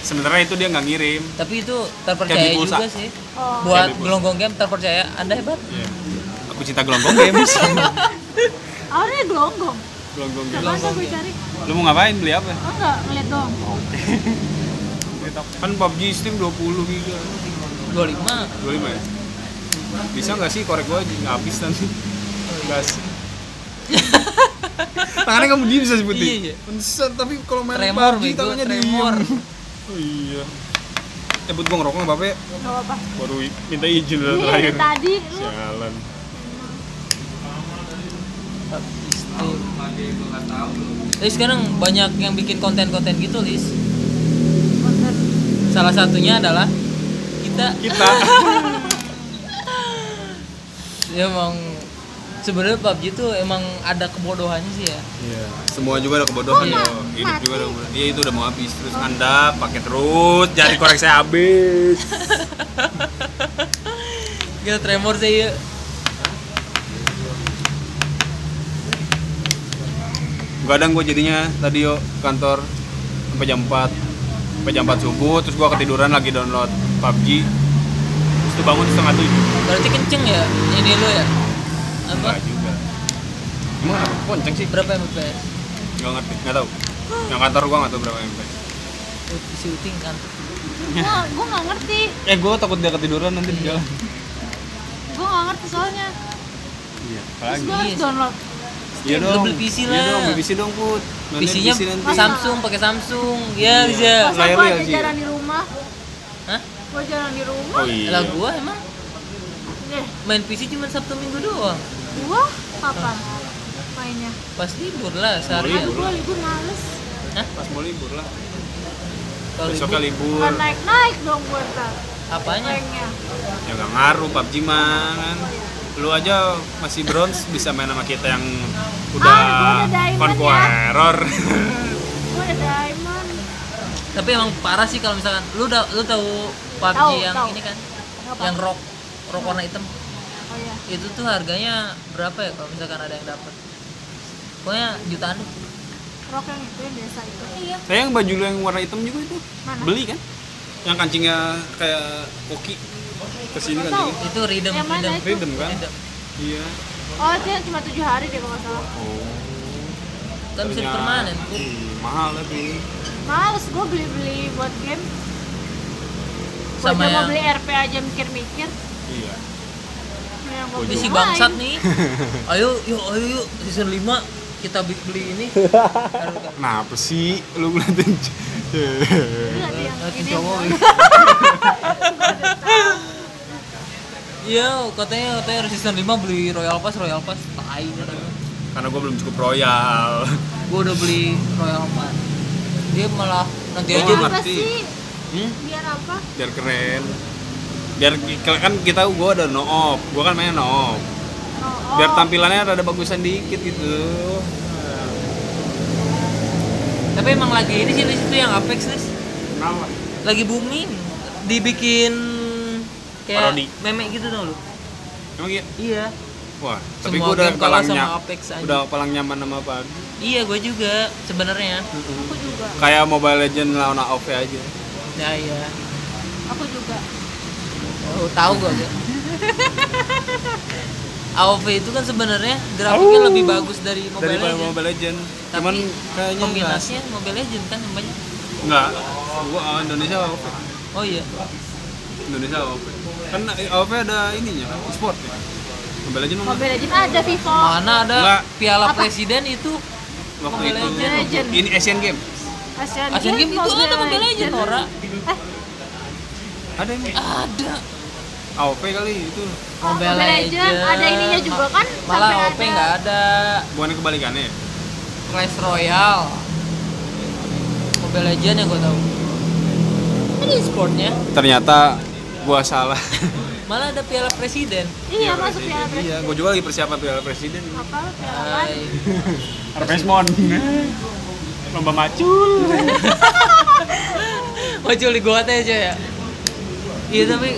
Speaker 1: Sebenarnya itu dia nggak ngirim.
Speaker 2: Tapi itu terpercaya juga sih.
Speaker 3: Oh.
Speaker 2: Buat gelonggong game terpercaya. Anda hebat.
Speaker 1: Iya. Aku cinta gelonggong games.
Speaker 3: Awalnya gelonggong.
Speaker 1: gelonggong
Speaker 3: masa gue cari.
Speaker 1: Lu mau ngapain beli apa?
Speaker 3: Oh enggak, ngeliat doang.
Speaker 1: Kan PUBG Steam 20 giga.
Speaker 2: 25.
Speaker 1: 25 ya? Bisa nggak sih korek gua nggak habis nanti? Gas. Tangannya kamu diem bisa sebutin.
Speaker 2: Iya, iya.
Speaker 1: Pantesan, tapi kalau main
Speaker 2: Tremor,
Speaker 1: PUBG tangannya
Speaker 2: tremor.
Speaker 1: diem. Oh iya. Eh, buat gua ngerokok nggak apa-apa ya?
Speaker 3: Gak apa-apa.
Speaker 1: Baru minta izin dari
Speaker 3: Iya,
Speaker 1: terakhir.
Speaker 3: tadi lu
Speaker 1: Jalan.
Speaker 2: Tapi sekarang banyak yang bikin konten-konten gitu, Lis.
Speaker 3: konten
Speaker 2: Salah satunya adalah kita
Speaker 1: Kita.
Speaker 2: ya emang sebenarnya PUBG itu emang ada kebodohannya sih ya.
Speaker 1: Iya. Semua juga ada kebodohan
Speaker 3: Oh,
Speaker 1: loh. Hidup juga ada kebodohan. Iya itu udah mau habis terus anda pakai terus jari korek saya habis.
Speaker 2: Kita tremor sih ya.
Speaker 1: Kadang gue jadinya tadi yo kantor sampai jam 4 sampai jam 4 subuh terus gue ketiduran lagi download PUBG terus tuh bangun setengah tujuh
Speaker 2: Berarti kenceng ya ini lo ya? Apa?
Speaker 1: enggak juga emang apa kenceng sih
Speaker 2: Berapa Mbps?
Speaker 1: nggak ngerti nggak tahu yang kantor gue nggak tahu berapa mbps
Speaker 2: Oh, si Uting kan.
Speaker 3: Gua gua nggak ngerti.
Speaker 1: eh gue takut dia ketiduran nanti di jalan
Speaker 3: Gua nggak ngerti soalnya.
Speaker 1: iya
Speaker 3: Terus gua
Speaker 2: Iya
Speaker 3: harus
Speaker 2: sih.
Speaker 3: download.
Speaker 1: iya dong
Speaker 2: beli PC
Speaker 1: iya
Speaker 2: lah.
Speaker 1: dong beli PC dong put
Speaker 2: PC-nya
Speaker 1: PC nanti.
Speaker 2: Samsung pakai Samsung. Ya,
Speaker 1: Iya.
Speaker 2: bisa.
Speaker 1: Layar
Speaker 3: gua
Speaker 1: lu
Speaker 3: aja jalan di rumah.
Speaker 2: Hah?
Speaker 3: Gua jalan di rumah.
Speaker 1: oh iya
Speaker 2: Lah gua emang
Speaker 3: Eh,
Speaker 2: main PC cuma Sabtu Minggu doang.
Speaker 3: Gua kapan mainnya?
Speaker 2: Pas libur lah
Speaker 1: libur.
Speaker 2: seharian.
Speaker 3: Aduh, gua libur males.
Speaker 2: Hah?
Speaker 1: pas mau libur lah
Speaker 2: Kalau
Speaker 1: besoknya
Speaker 2: libur
Speaker 1: libur
Speaker 3: Nggak naik-naik dong gua ntar.
Speaker 2: apanya?
Speaker 3: Ranknya.
Speaker 1: ya nggak ngaruh PUBG mah kan lu aja masih bronze bisa main sama kita yang udah
Speaker 3: Ah, udah ya.
Speaker 1: conqueror
Speaker 3: Gua ada diamond.
Speaker 2: Tapi emang parah sih kalau misalkan lu udah lu tahu PUBG
Speaker 3: Tahu,
Speaker 2: yang
Speaker 3: tahu.
Speaker 2: ini kan?
Speaker 3: Apa?
Speaker 2: Yang rock rock warna hitam.
Speaker 3: Iya.
Speaker 2: Itu tuh harganya berapa ya kalau misalkan ada yang dapat? Pokoknya jutaan deh.
Speaker 3: Rok yang itu yang biasa itu. Iya.
Speaker 1: Sayang baju lu yang warna hitam juga itu
Speaker 3: Mana?
Speaker 1: beli kan? Yang kancingnya kayak koki ke
Speaker 3: sini
Speaker 1: kancingnya.
Speaker 2: Itu rhythm
Speaker 3: Yang
Speaker 2: rhythm.
Speaker 3: itu?
Speaker 1: Rhythm kan?
Speaker 2: Rhythm.
Speaker 1: Iya.
Speaker 3: Oh, itu yang cuma tujuh hari deh kalau nggak salah.
Speaker 1: Oh.
Speaker 2: Kan bisa permanen tuh.
Speaker 1: Ih, mahal tapi.
Speaker 3: Males gua beli-beli buat game. Gua
Speaker 2: Sama
Speaker 3: aja mau
Speaker 2: yang
Speaker 3: beli RP aja mikir-mikir.
Speaker 1: Iya.
Speaker 2: Ini si bangsat nih. Ayo yuk ayo yuk season 5 kita beli ini.
Speaker 1: Kenapa sih lu ngeliatin?
Speaker 2: Ngeliatin
Speaker 3: ini.
Speaker 2: cowok. Iya, katanya katanya season 5 beli Royal Pass, Royal Pass. Tai.
Speaker 1: Karena gua belum cukup royal.
Speaker 2: Gue udah beli Royal Pass. Dia malah nanti aja.
Speaker 3: Apa
Speaker 1: ngerti. Hmm?
Speaker 3: Biar apa?
Speaker 1: Biar keren. Biar kan kita gua ada no off. Gua kan main no off.
Speaker 3: Oh,
Speaker 1: Biar tampilannya rada bagusan dikit gitu.
Speaker 2: Tapi emang lagi ini sih itu yang Apex Lis.
Speaker 1: Kenapa?
Speaker 2: Lagi booming. Dibikin kayak
Speaker 1: Parodi.
Speaker 2: meme gitu dong lu.
Speaker 1: Emang iya?
Speaker 2: Iya.
Speaker 1: Wah, tapi
Speaker 2: Semua
Speaker 1: gua udah palang
Speaker 2: sama Apex aja.
Speaker 1: udah palang nyaman sama apa?
Speaker 2: Iya, gue juga sebenarnya.
Speaker 3: Aku juga.
Speaker 1: Kayak Mobile Legend lawan AoV aja.
Speaker 2: Ya iya.
Speaker 3: Aku juga.
Speaker 2: Oh, tahu gue. AOV itu kan sebenarnya grafiknya lebih bagus dari Mobile
Speaker 1: Daripada
Speaker 2: Legends.
Speaker 1: Mobile Legend.
Speaker 2: Tapi
Speaker 1: Cuman kayaknya enggak.
Speaker 2: kombinasinya Mobile Legends kan yang banyak.
Speaker 1: Enggak. Gua ah, Indonesia AoV.
Speaker 2: Oh iya.
Speaker 1: Indonesia AoV. Kan AoV ada ininya e-sport ya. Mobile Legend enggak.
Speaker 3: Mobile Legends ada Vivo.
Speaker 2: Mana ada
Speaker 1: Enggak.
Speaker 2: Piala
Speaker 3: Apa?
Speaker 2: Presiden itu
Speaker 1: Waktu
Speaker 2: Mobile
Speaker 1: itu
Speaker 3: Legend.
Speaker 1: ini Asian Game.
Speaker 3: Asian,
Speaker 2: Asian Games itu ada Mobile Legends, Nora.
Speaker 3: Eh,
Speaker 1: Ada ini.
Speaker 2: Ada.
Speaker 1: AoV kali itu.
Speaker 2: Mobile,
Speaker 3: Mobile Legends, ada ininya juga kan,
Speaker 2: Malah
Speaker 3: ada.
Speaker 2: nggak ada.
Speaker 1: Bukannya kebalikannya ya?
Speaker 2: Clash Royale. Mobile Legends yang gue tahu.
Speaker 3: ini
Speaker 2: e-sportnya.
Speaker 1: ternyata gua salah
Speaker 2: Malah ada piala presiden.
Speaker 3: Iya, masuk piala presiden.
Speaker 1: iya gua juga lagi persiapan piala presiden
Speaker 3: Apa piala.
Speaker 1: Harvestmon lomba macul
Speaker 2: Muncul di gua teh aja ya. Iya tapi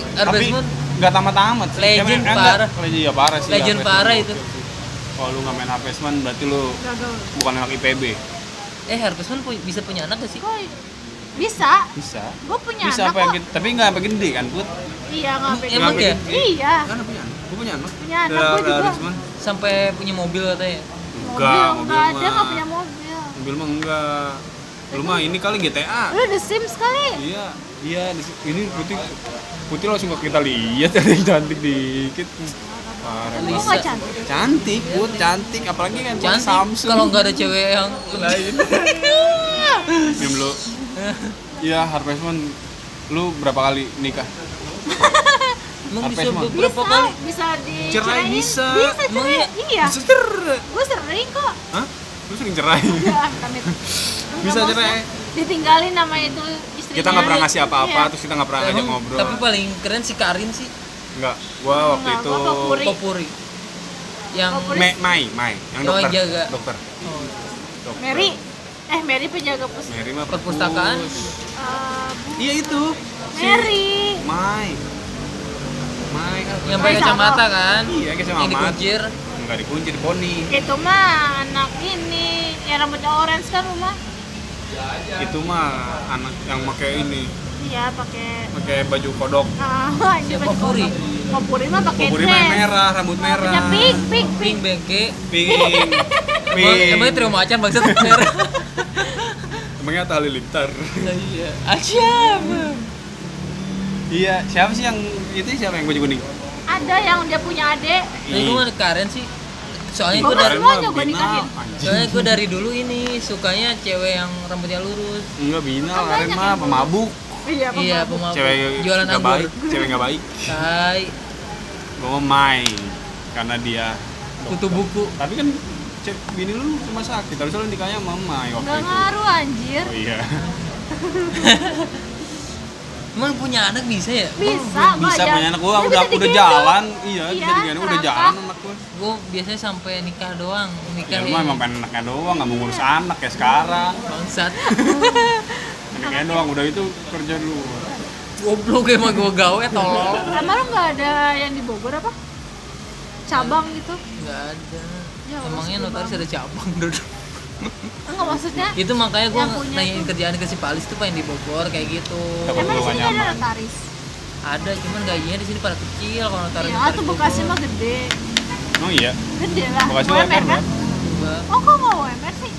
Speaker 2: Moon
Speaker 1: nggak tamat-tamat sih
Speaker 2: Legend
Speaker 1: enggak.
Speaker 2: parah.
Speaker 1: legend ya parah sih
Speaker 2: legend parah itu.
Speaker 1: kalau lu nggak main Harvestmon berarti lu
Speaker 3: Gagal.
Speaker 1: bukan anak IPB
Speaker 2: Eh Harvest Moon pu- bisa punya anak gak sih?
Speaker 3: Kok bisa?
Speaker 1: bisa
Speaker 3: Gue punya
Speaker 1: bisa
Speaker 3: anak
Speaker 1: apa
Speaker 3: kok.
Speaker 1: yang gede- tapi nggak sampai gede kan put
Speaker 3: Iya, nggak pengen.
Speaker 2: Emang ya?
Speaker 3: Iya.
Speaker 1: kan punya anak gua punya anak
Speaker 3: Punya anak, gua juga.
Speaker 1: dari Harvestmon.
Speaker 2: Sampai punya mobil katanya.
Speaker 1: enggak
Speaker 3: Mobil,
Speaker 1: mobil
Speaker 3: nggak ada,
Speaker 1: mah
Speaker 3: nggak punya mobil.
Speaker 1: mobil mah enggak lu mah ini kali GTA
Speaker 3: Lu The Sims kali?
Speaker 1: iya iya ini putih putih langsung kita lihat ada yang cantik dikit parah
Speaker 3: cantik.
Speaker 1: cantik put cantik apalagi kan
Speaker 2: Cantik
Speaker 1: Samsung
Speaker 2: kalau nggak ada cewek yang
Speaker 1: lain Diam lu iya Harvest Moon lu berapa kali nikah
Speaker 2: Emang bisa beberapa
Speaker 3: bisa,
Speaker 2: kali.
Speaker 3: bisa di
Speaker 1: Cerai bisa.
Speaker 3: Bisa
Speaker 2: Emang
Speaker 3: cerai.
Speaker 2: iya?
Speaker 3: Iya.
Speaker 1: Seter.
Speaker 3: Gue sering kok.
Speaker 1: Hah? Lu sering cerai?
Speaker 3: Enggak.
Speaker 1: Bisa cerai?
Speaker 3: Ditinggalin nama itu.
Speaker 1: Kita nggak pernah ngasih apa-apa,
Speaker 3: Iya.
Speaker 1: terus kita nggak pernah ngajak
Speaker 2: Emang-
Speaker 1: ngobrol.
Speaker 2: Tapi paling keren si Karin sih.
Speaker 1: Enggak, gua waktu
Speaker 3: Enggak,
Speaker 1: itu
Speaker 3: Popuri.
Speaker 2: Popuri. Yang
Speaker 3: Popuri.
Speaker 1: Me, Mai, Mai, yang dokter.
Speaker 2: yang jaga.
Speaker 1: Dokter.
Speaker 2: oh,
Speaker 1: dokter.
Speaker 3: Mary. Eh, Mary penjaga pus.
Speaker 1: Mary mah
Speaker 2: Perpustakaan.
Speaker 3: Eh,
Speaker 1: Iya itu. Si
Speaker 3: Mary.
Speaker 1: Mai. Mai kan.
Speaker 2: yang pakai kacamata kan?
Speaker 1: Iya, kayak sama
Speaker 2: Yang dikuncir.
Speaker 1: Enggak dikunci di poni.
Speaker 3: Itu mah anak ini yang rambutnya orange kan rumah.
Speaker 1: Itu mah anak yang pakai ini,
Speaker 3: Iya, pakai
Speaker 1: pakai baju kodok.
Speaker 3: Ah, ini
Speaker 2: Siapa
Speaker 3: baju
Speaker 2: Puri?
Speaker 3: kodok. Popuri mah pakai dress.
Speaker 1: mah merah, rambut merah.
Speaker 3: Punya pink, pink,
Speaker 2: Pink
Speaker 3: pink.
Speaker 2: bengke.
Speaker 1: Pink. Pink.
Speaker 2: emangnya trio macan bangsat merah.
Speaker 1: Emangnya Atta Halilintar.
Speaker 2: Iya. Asyam.
Speaker 1: Iya, siapa sih yang itu siapa yang baju kuning?
Speaker 3: Ada yang dia punya adik.
Speaker 2: Gue mah Karen sih. Soalnya
Speaker 3: Gua
Speaker 2: gue dari
Speaker 3: nikahin.
Speaker 2: soalnya gue dari dulu ini sukanya cewek yang rambutnya lurus.
Speaker 1: Enggak bina,
Speaker 3: Kan
Speaker 1: Karen
Speaker 3: banyak
Speaker 1: mah pemabuk.
Speaker 3: Iya,
Speaker 2: Iya,
Speaker 3: pemabuk.
Speaker 2: pemabuk.
Speaker 1: Cewek
Speaker 2: Jualan
Speaker 1: nggak
Speaker 2: anggur.
Speaker 1: baik, cewek nggak baik.
Speaker 2: Tai,
Speaker 1: Gue mau main karena dia
Speaker 2: kutu buku.
Speaker 1: Tapi kan cek bini lu cuma sakit, harusnya lu nikahnya sama Mai waktu
Speaker 3: Nggak
Speaker 1: itu.
Speaker 3: ngaruh anjir.
Speaker 1: Oh iya.
Speaker 2: Emang punya anak bisa ya?
Speaker 3: Bisa,
Speaker 1: bisa
Speaker 3: Mbak,
Speaker 1: punya anak gua udah udah jalan. Iya,
Speaker 3: Iya,
Speaker 1: bisa digendong udah jalan anak gua.
Speaker 2: Gue biasanya sampai nikah doang. Nikah
Speaker 1: Ya emang pengen anaknya doang, nggak mau ngurus anak kayak sekarang.
Speaker 2: bangsat.
Speaker 1: Anaknya doang, udah itu kerja dulu.
Speaker 2: Goblok emang gue gawe tolong.
Speaker 3: Emang lu nggak ada yang di Bogor apa? Cabang gitu?
Speaker 2: Enggak ada.
Speaker 3: Ya,
Speaker 2: Emangnya notaris
Speaker 3: gua
Speaker 2: ada cabang dulu.
Speaker 3: Enggak maksudnya.
Speaker 2: itu makanya gue nanyain
Speaker 3: tuh.
Speaker 2: kerjaan ke si Palis tuh pengen di Bogor kayak gitu.
Speaker 3: Emang di sini ada notaris.
Speaker 2: Ada cuman gajinya di sini pada kecil kalau notaris.
Speaker 3: Ya, tuh Bekasi mah gede.
Speaker 1: Oh iya,
Speaker 3: Gede lah.
Speaker 1: Bekasi
Speaker 3: UMR
Speaker 1: UMR,
Speaker 3: kan? Oh, kok nggak UMR sih?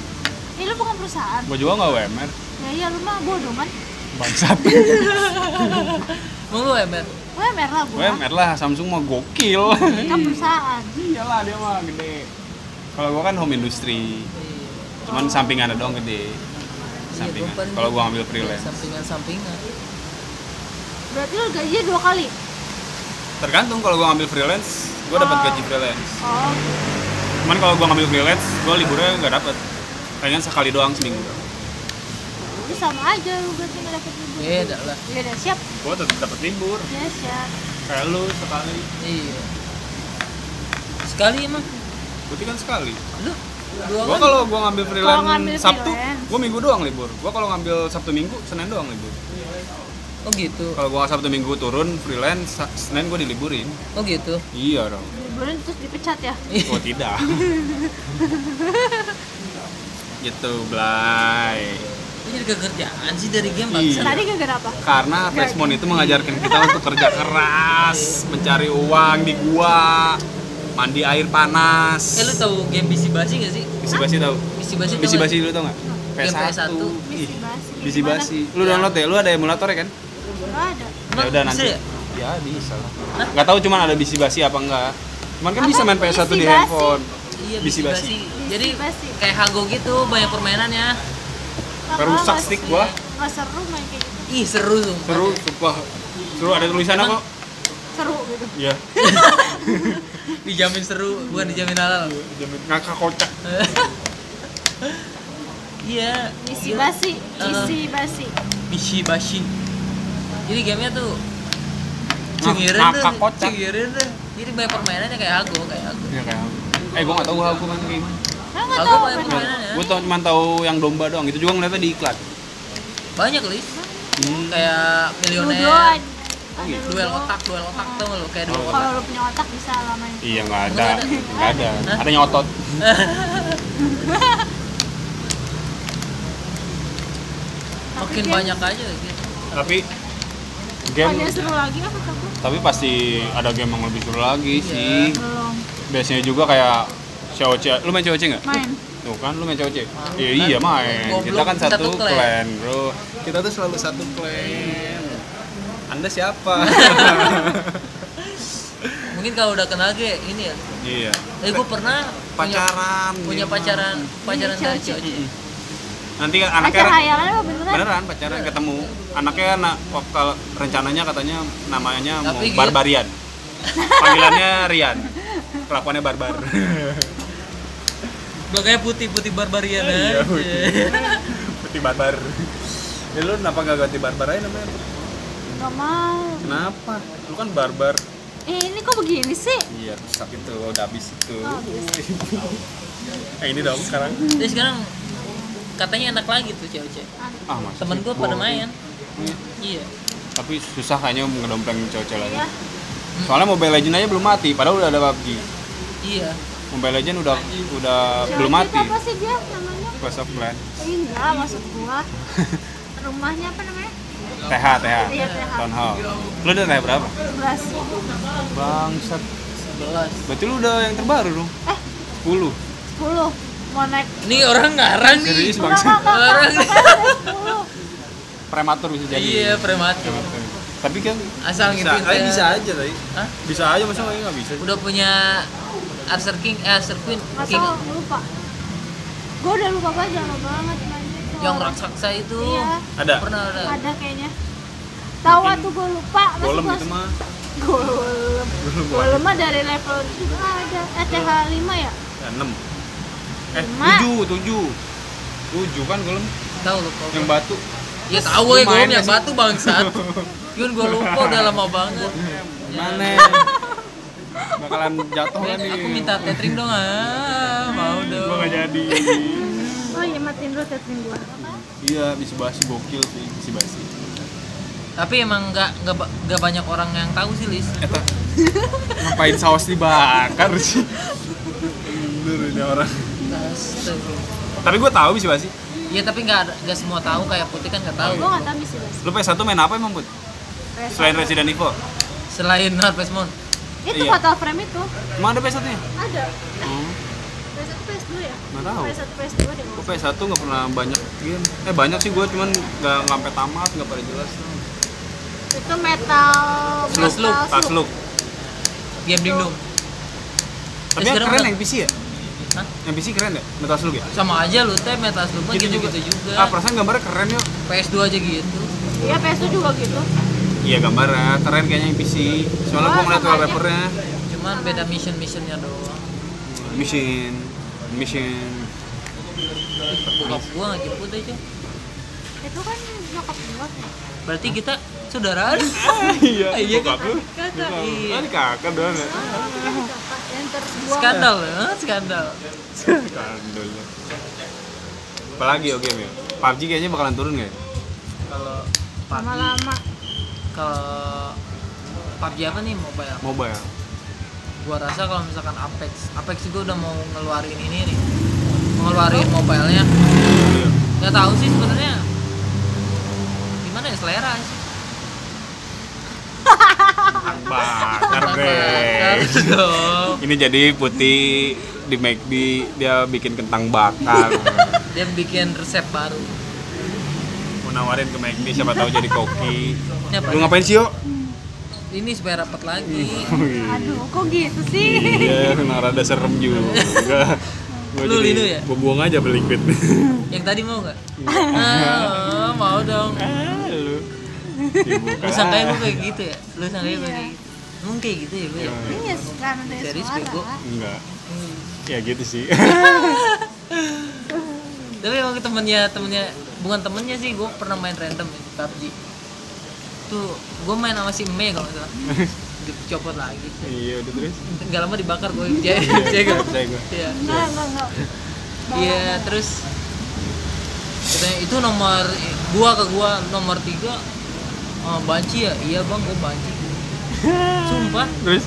Speaker 3: Ih, lu bukan perusahaan.
Speaker 1: gua juga nggak WMR.
Speaker 3: Ya iya, lu mah bodoh kan?
Speaker 1: Bangsat.
Speaker 2: Emang lu ember?
Speaker 3: UMR lah gua.
Speaker 1: WMR lah, Samsung mah gokil.
Speaker 3: Kan perusahaan.
Speaker 1: Iyalah dia mah gede. Kalau gua kan home industry,
Speaker 2: Iya.
Speaker 1: cuman sampingannya doang gede. Sampingan.
Speaker 2: paling
Speaker 1: Kalau gua ngambil freelance.
Speaker 2: Sampingan-sampingan.
Speaker 3: Berarti lu gajinya dua kali?
Speaker 1: Tergantung kalau gua ngambil freelance, gua dapat
Speaker 3: Oh.
Speaker 1: gaji freelance.
Speaker 3: Oh,
Speaker 1: Cuman kalau gua ngambil freelance, gua liburnya nggak dapat. Kayaknya sekali doang seminggu.
Speaker 3: itu sama aja lu berarti nggak dapet libur.
Speaker 2: Beda lah.
Speaker 3: Iya, udah siap.
Speaker 1: Gua tetap dapat libur.
Speaker 3: Ya, siap.
Speaker 1: Kayak lu sekali.
Speaker 2: Iya. Sekali emang.
Speaker 1: Berarti kan sekali.
Speaker 2: Lu
Speaker 1: Gua
Speaker 2: kali.
Speaker 1: kalau gua ngambil freelance
Speaker 3: ngambil
Speaker 1: Sabtu, gua minggu doang libur. Gua kalau ngambil Sabtu Minggu, Senin doang libur.
Speaker 2: Oh gitu.
Speaker 1: Kalau gua Sabtu Minggu turun freelance, Senin gua diliburin.
Speaker 2: Oh gitu.
Speaker 1: Iya dong.
Speaker 3: Liburan terus dipecat ya?
Speaker 1: Oh tidak. gitu, Blay.
Speaker 2: Ini jadi kekerjaan sih dari game
Speaker 1: Iya.
Speaker 2: bangsa.
Speaker 3: Tadi gara apa?
Speaker 1: Karena Freshmon itu mengajarkan kita untuk kerja keras, mencari uang di gua, mandi air panas.
Speaker 2: Eh lu tahu game bisi basi gak sih?
Speaker 1: Bisi basi tahu?
Speaker 2: Bisi basi
Speaker 1: Bisi basi lu tau nggak?
Speaker 2: Game
Speaker 1: PS1.
Speaker 2: PS1.
Speaker 1: Ih,
Speaker 3: Bisi basi.
Speaker 1: Bisi basi. Lu download ya? Lu ada emulator ya kan?
Speaker 3: Nggak ada.
Speaker 1: Ya udah nanti.
Speaker 2: Ya?
Speaker 1: Ya bisa lah.
Speaker 2: Hah?
Speaker 1: Nggak tahu cuman ada bisi basi apa enggak. Cuman kan
Speaker 3: Apa
Speaker 1: bisa main PS1
Speaker 3: bisi
Speaker 1: di handphone.
Speaker 2: Iya
Speaker 1: Bisi basi.
Speaker 2: Jadi kayak Hago gitu banyak permainannya.
Speaker 3: Nggak-
Speaker 1: stick gua.
Speaker 3: Nggak seru main kayak gitu.
Speaker 2: Ih seru tuh.
Speaker 1: Seru, sumpah. Seru ada tulisannya
Speaker 2: Emang?
Speaker 1: kok.
Speaker 3: Seru gitu.
Speaker 1: Iya.
Speaker 2: Dijamin seru bukan dijamin halal.
Speaker 1: Jamin ngakak kocak.
Speaker 2: Iya. Gila.
Speaker 3: basi. Bisi basi.
Speaker 2: Bisi basi. Jadi gamenya tuh cengirin tuh,
Speaker 1: ngakak kocak.
Speaker 2: cengirin tuh. Jadi banyak permainannya kayak aku, kayak aku.
Speaker 1: Iya kayak Eh gua nggak tahu aku main kayak gimana.
Speaker 3: Nggak
Speaker 2: Aku
Speaker 3: tahu
Speaker 2: banyak
Speaker 3: kan?
Speaker 2: permainannya.
Speaker 1: Gue tau cuma tahu yang domba doang. Itu juga ngeliatnya di iklan.
Speaker 2: Banyak lis.
Speaker 1: Hmm.
Speaker 2: Kayak milioner.
Speaker 3: Ludo ada.
Speaker 1: Oh, gitu.
Speaker 2: Duel otak, duel otak tuh lo kayak duel
Speaker 1: Oh.
Speaker 2: otak.
Speaker 3: Kalau lu punya otak bisa lah main.
Speaker 1: Iya nggak ada,
Speaker 2: Nggak ada.
Speaker 1: ada.
Speaker 2: Hah?
Speaker 1: Ada nyotot.
Speaker 2: Makin
Speaker 3: Tapi
Speaker 2: banyak aja gitu.
Speaker 1: Tapi
Speaker 3: Game.
Speaker 1: game,
Speaker 3: Ada seru lagi apa takut?
Speaker 1: tapi pasti ada game yang lebih seru lagi
Speaker 2: Iya.
Speaker 1: sih.
Speaker 3: Belum.
Speaker 1: Biasanya juga kayak COC. Lu main COC nggak?
Speaker 3: Main.
Speaker 1: Tuh kan lu main COC? Iya iya main. Kita kan satu,
Speaker 2: satu clan.
Speaker 1: clan, bro. Kita tuh selalu satu clan. Anda siapa?
Speaker 2: Mungkin kalau udah kenal ge ini ya.
Speaker 1: iya.
Speaker 2: Eh gue pernah punya,
Speaker 1: Pacaran.
Speaker 2: punya
Speaker 1: gitu.
Speaker 2: pacaran pacaran
Speaker 3: Iya,
Speaker 2: dari
Speaker 3: cewek.
Speaker 1: Nanti kan
Speaker 3: Pacar
Speaker 1: anaknya
Speaker 3: hayalan apa beneran?
Speaker 1: beneran pacaran ketemu. Anaknya anak kalau rencananya katanya namanya mau
Speaker 2: Tapi gitu.
Speaker 1: Barbarian. Panggilannya Rian. Kelakuannya barbar.
Speaker 2: Makanya putih putih barbarian
Speaker 1: Iya,
Speaker 2: aja.
Speaker 1: putih. Putih barbar. Ya lu kenapa gak ganti barbar aja namanya?
Speaker 3: Gak mau.
Speaker 1: Kenapa? Lu kan barbar.
Speaker 3: Eh ini kok begini sih?
Speaker 1: Iya, rusak itu, udah habis itu.
Speaker 3: Oh, habis.
Speaker 1: eh ini dong sekarang.
Speaker 2: Jadi sekarang katanya enak lagi tuh cewek-cewek.
Speaker 1: Ah, mas.
Speaker 2: Temen gue pada main. Iya.
Speaker 1: Tapi susah kayaknya ngedompleng cowok-cowok lagi.
Speaker 3: Iya.
Speaker 1: Soalnya Mobile Legends aja belum mati, padahal udah ada PUBG.
Speaker 2: Iya.
Speaker 1: Mobile Legends udah udah belum
Speaker 3: Cewek
Speaker 1: mati.
Speaker 3: itu apa sih dia namanya?
Speaker 1: Clash of Clans.
Speaker 3: Eh, enggak, maksud gua. Rumahnya apa namanya?
Speaker 1: TH, TH.
Speaker 3: Iya, TH.
Speaker 1: Town Hall. Lu udah TH berapa?
Speaker 3: 11.
Speaker 1: Bangsat.
Speaker 2: 11.
Speaker 1: Berarti lu udah yang terbaru dong.
Speaker 3: Eh,
Speaker 1: 10.
Speaker 3: 10. Mau naik.
Speaker 2: Ini orang ngarang nih.
Speaker 1: Serius bangsat.
Speaker 2: Orang.
Speaker 3: enggak, enggak, 10.
Speaker 1: Prematur bisa jadi.
Speaker 2: Iya, prematur.
Speaker 1: Prematur. Tapi kan
Speaker 2: Asal
Speaker 1: bisa,
Speaker 2: ngikutin
Speaker 1: eh,
Speaker 2: teh.
Speaker 1: bisa aja tadi.
Speaker 2: Hah?
Speaker 1: Bisa aja masa nggak nggak bisa.
Speaker 2: Udah punya Archer King, eh Archer Queen,
Speaker 3: Masa
Speaker 2: King
Speaker 3: lupa? Gua udah lupa banget, lama banget.
Speaker 2: Yang raksasa itu.
Speaker 3: Iya,
Speaker 1: Ada.
Speaker 2: Pernah ada.
Speaker 3: ada kayaknya. Tahu tuh gua lupa. Masih
Speaker 1: Golem itu mah.
Speaker 3: Golem. Golem mah dari level juga ada. Eh, TH 5 ya?
Speaker 1: Ya, 6. Eh,
Speaker 3: Lima.
Speaker 1: 7, 7. 7 kan golem
Speaker 2: Tahu lu kok.
Speaker 1: yang batu.
Speaker 2: Ya tahu ya gue
Speaker 1: main
Speaker 2: yang batu bangsat. Yun gue lupa udah lama banget.
Speaker 1: Mana? Bakalan jatuh kan nih.
Speaker 2: Aku minta tethering dong ah, mau dong.
Speaker 1: Gua nggak jadi.
Speaker 3: Matiin dulu setting gua.
Speaker 1: Iya, bisa basi gokil sih, bisa basi.
Speaker 2: Tapi emang nggak nggak ba- nggak banyak orang yang tahu sih Lis.
Speaker 1: Eta ngapain saus dibakar sih? Bener ini orang.
Speaker 2: Astaga.
Speaker 1: Tapi gue tahu bisa basi.
Speaker 2: Iya tapi nggak nggak semua tahu kayak putih kan nggak tahu.
Speaker 3: Gua nggak tahu sih, Bas.
Speaker 1: Lu PS1 main apa emang, Bud? Selain Resident Evil?
Speaker 2: Selain Harvest Moon.
Speaker 3: Itu
Speaker 1: Iya.
Speaker 3: fatal frame itu.
Speaker 1: Emang ada PS1-nya?
Speaker 3: Ada.
Speaker 1: Hmm,
Speaker 3: PS1 PS2?
Speaker 1: Nggak tahu.
Speaker 3: PS1 PS2 deh.
Speaker 1: Gue PS1 nggak pernah banyak game. Eh banyak sih gue, cuman nggak sampai tamat, nggak pada jelas.
Speaker 3: Itu metal
Speaker 2: Slug,
Speaker 3: metal
Speaker 2: slug,
Speaker 1: Tas lu.
Speaker 2: Game Dingdong.
Speaker 1: Tapi
Speaker 2: Eh,
Speaker 1: yang keren yang PC ya?
Speaker 2: Hah?
Speaker 1: Yang PC keren ya? Metal Slug ya?
Speaker 2: Sama aja lu teh Metal Slug mah
Speaker 1: Gitu
Speaker 2: gitu,
Speaker 1: juga.
Speaker 2: gitu juga.
Speaker 1: Ah, perasaan gambarnya keren yuk.
Speaker 2: PS2 aja gitu.
Speaker 3: Iya PS2 juga gitu.
Speaker 1: Iya gambarnya keren kayaknya yang PC. Soalnya
Speaker 3: Oh,
Speaker 1: gue ngeliat
Speaker 3: sama aja.
Speaker 1: wallpapernya.
Speaker 2: Cuman beda mission-missionnya doang.
Speaker 1: Mission, mission.
Speaker 2: Bokap gua nggak jemput aja.
Speaker 3: Itu kan nyokap gua.
Speaker 2: Berarti kita saudaraan.
Speaker 1: Iya,
Speaker 2: Iya,
Speaker 1: bokap lu.
Speaker 3: Kakak.
Speaker 2: Iya.
Speaker 1: Ah, kakak doang ya.
Speaker 3: Terbuang.
Speaker 2: Skandal, ya? skandal.
Speaker 1: Skandal. Apalagi game ya? PUBG kayaknya bakalan turun nggak ya?
Speaker 2: Kalau PUBG,
Speaker 3: Lama-lama.
Speaker 2: kalau PUBG apa nih mobile?
Speaker 1: Mobile.
Speaker 2: Gua rasa kalau misalkan Apex, Apex juga udah mau ngeluarin ini nih, mau ngeluarin mobilenya.
Speaker 1: Iya.
Speaker 2: Gak tahu sih sebenarnya gimana ya selera sih.
Speaker 1: Bakar deh.
Speaker 2: dong.
Speaker 1: Ini jadi putih di McD dia bikin kentang bakar.
Speaker 2: Dia bikin resep baru.
Speaker 1: Mau nawarin ke McD siapa tahu jadi koki. Lu ngapain sih, yo?
Speaker 2: Ini supaya rapat lagi.
Speaker 3: Aduh, kok gitu sih?
Speaker 1: Iya, nah rada serem juga. Gua
Speaker 2: Lu
Speaker 1: jadi-
Speaker 2: linu ya?
Speaker 1: Gua buang aja beli liquid.
Speaker 2: Yang tadi mau nggak? Ah, mau dong.
Speaker 1: Ah, lu.
Speaker 2: Lu sangkanya gue kayak gitu ya? Lu sangkanya gue kayak gitu? Emang kayak gitu ya gue ya?
Speaker 3: Iya, sekarang ada
Speaker 2: Serius,
Speaker 3: suara.
Speaker 1: Enggak. Ya gitu sih.
Speaker 2: Tapi emang temennya, temennya Bukan temennya sih, gue pernah main random ya, PUBG tuh gue main sama si Mei kalau nggak salah. Dicopot lagi.
Speaker 1: Iya udah terus?
Speaker 2: Nggak lama dibakar gue jago
Speaker 1: gua.
Speaker 2: iya.
Speaker 3: Enggak enggak enggak
Speaker 2: iya terus katanya itu nomor gua ke gua nomor tiga oh, banci ya? Iya bang gua banci. Sumpah.
Speaker 1: Terus?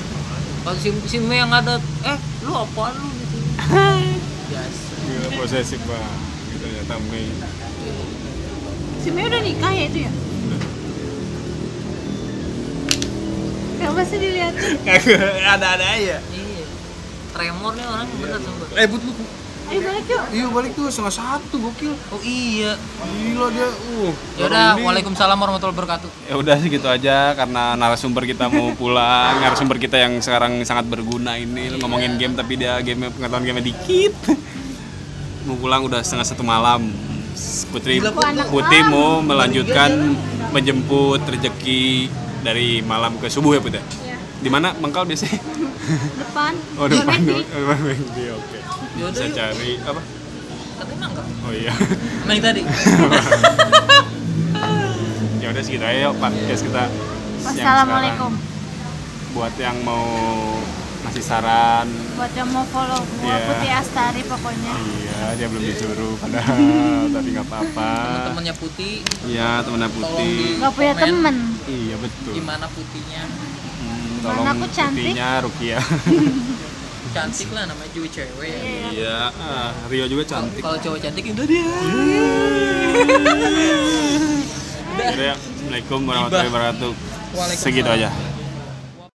Speaker 2: Pas si, si Mei yang ada eh lu apaan lu? Gitu yes.
Speaker 1: Gila posesif gitu ternyata Mei.
Speaker 3: Si Mei udah nikah ya itu ya Kenapa sih dilihatin?
Speaker 1: ada-ada aja.
Speaker 2: Iya. Tremor nih orang bener sumpah.
Speaker 1: Eh but lu
Speaker 3: Ayo balik yuk.
Speaker 1: Iya balik tuh setengah satu gokil.
Speaker 2: Oh iya.
Speaker 1: Gila dia uh
Speaker 2: yaudah waalaikumsalam warahmatullahi wabarakatuh.
Speaker 1: Ya udah segitu aja karena narasumber kita mau pulang narasumber kita yang sekarang sangat berguna ini. Lu ngomongin game tapi dia game pengetahuan game dikit. Mau pulang udah setengah satu malam. Putri
Speaker 2: Gila, Put.
Speaker 1: Putih mau melanjutkan menjemput rezeki dari malam ke subuh ya Put ya?
Speaker 3: Iya
Speaker 1: Di mana Mangkal biasanya?
Speaker 3: Depan
Speaker 1: Oh depan
Speaker 3: Di
Speaker 1: oh, depan oke. Bisa
Speaker 2: yuk
Speaker 1: cari apa?
Speaker 2: katanya nangkep
Speaker 1: Oh iya.
Speaker 2: main tadi
Speaker 1: ya udah segitu aja yuk podcast kita.
Speaker 3: Wassalamualaikum.
Speaker 1: Buat yang mau ngasih saran,
Speaker 3: Buat yang mau follow gua
Speaker 1: Iya.
Speaker 3: Putih Astari pokoknya
Speaker 1: iya dia belum disuruh padahal tapi nggak apa-apa.
Speaker 2: temennya putih
Speaker 1: Iya temennya Putih.
Speaker 3: Gak punya temen
Speaker 1: Iya betul.
Speaker 2: gimana putihnya
Speaker 1: Hmm,
Speaker 3: Mana
Speaker 1: tolong
Speaker 3: aku cantik?
Speaker 1: Putihnya Rukia.
Speaker 2: cantik lah namanya juga cewek ya.
Speaker 3: Iya.
Speaker 1: Ah, Rio juga cantik.
Speaker 2: kalau cowok cantik itu dia
Speaker 1: Udah ya. Assalamualaikum warahmatullahi wabarakatuh. Segitu aja.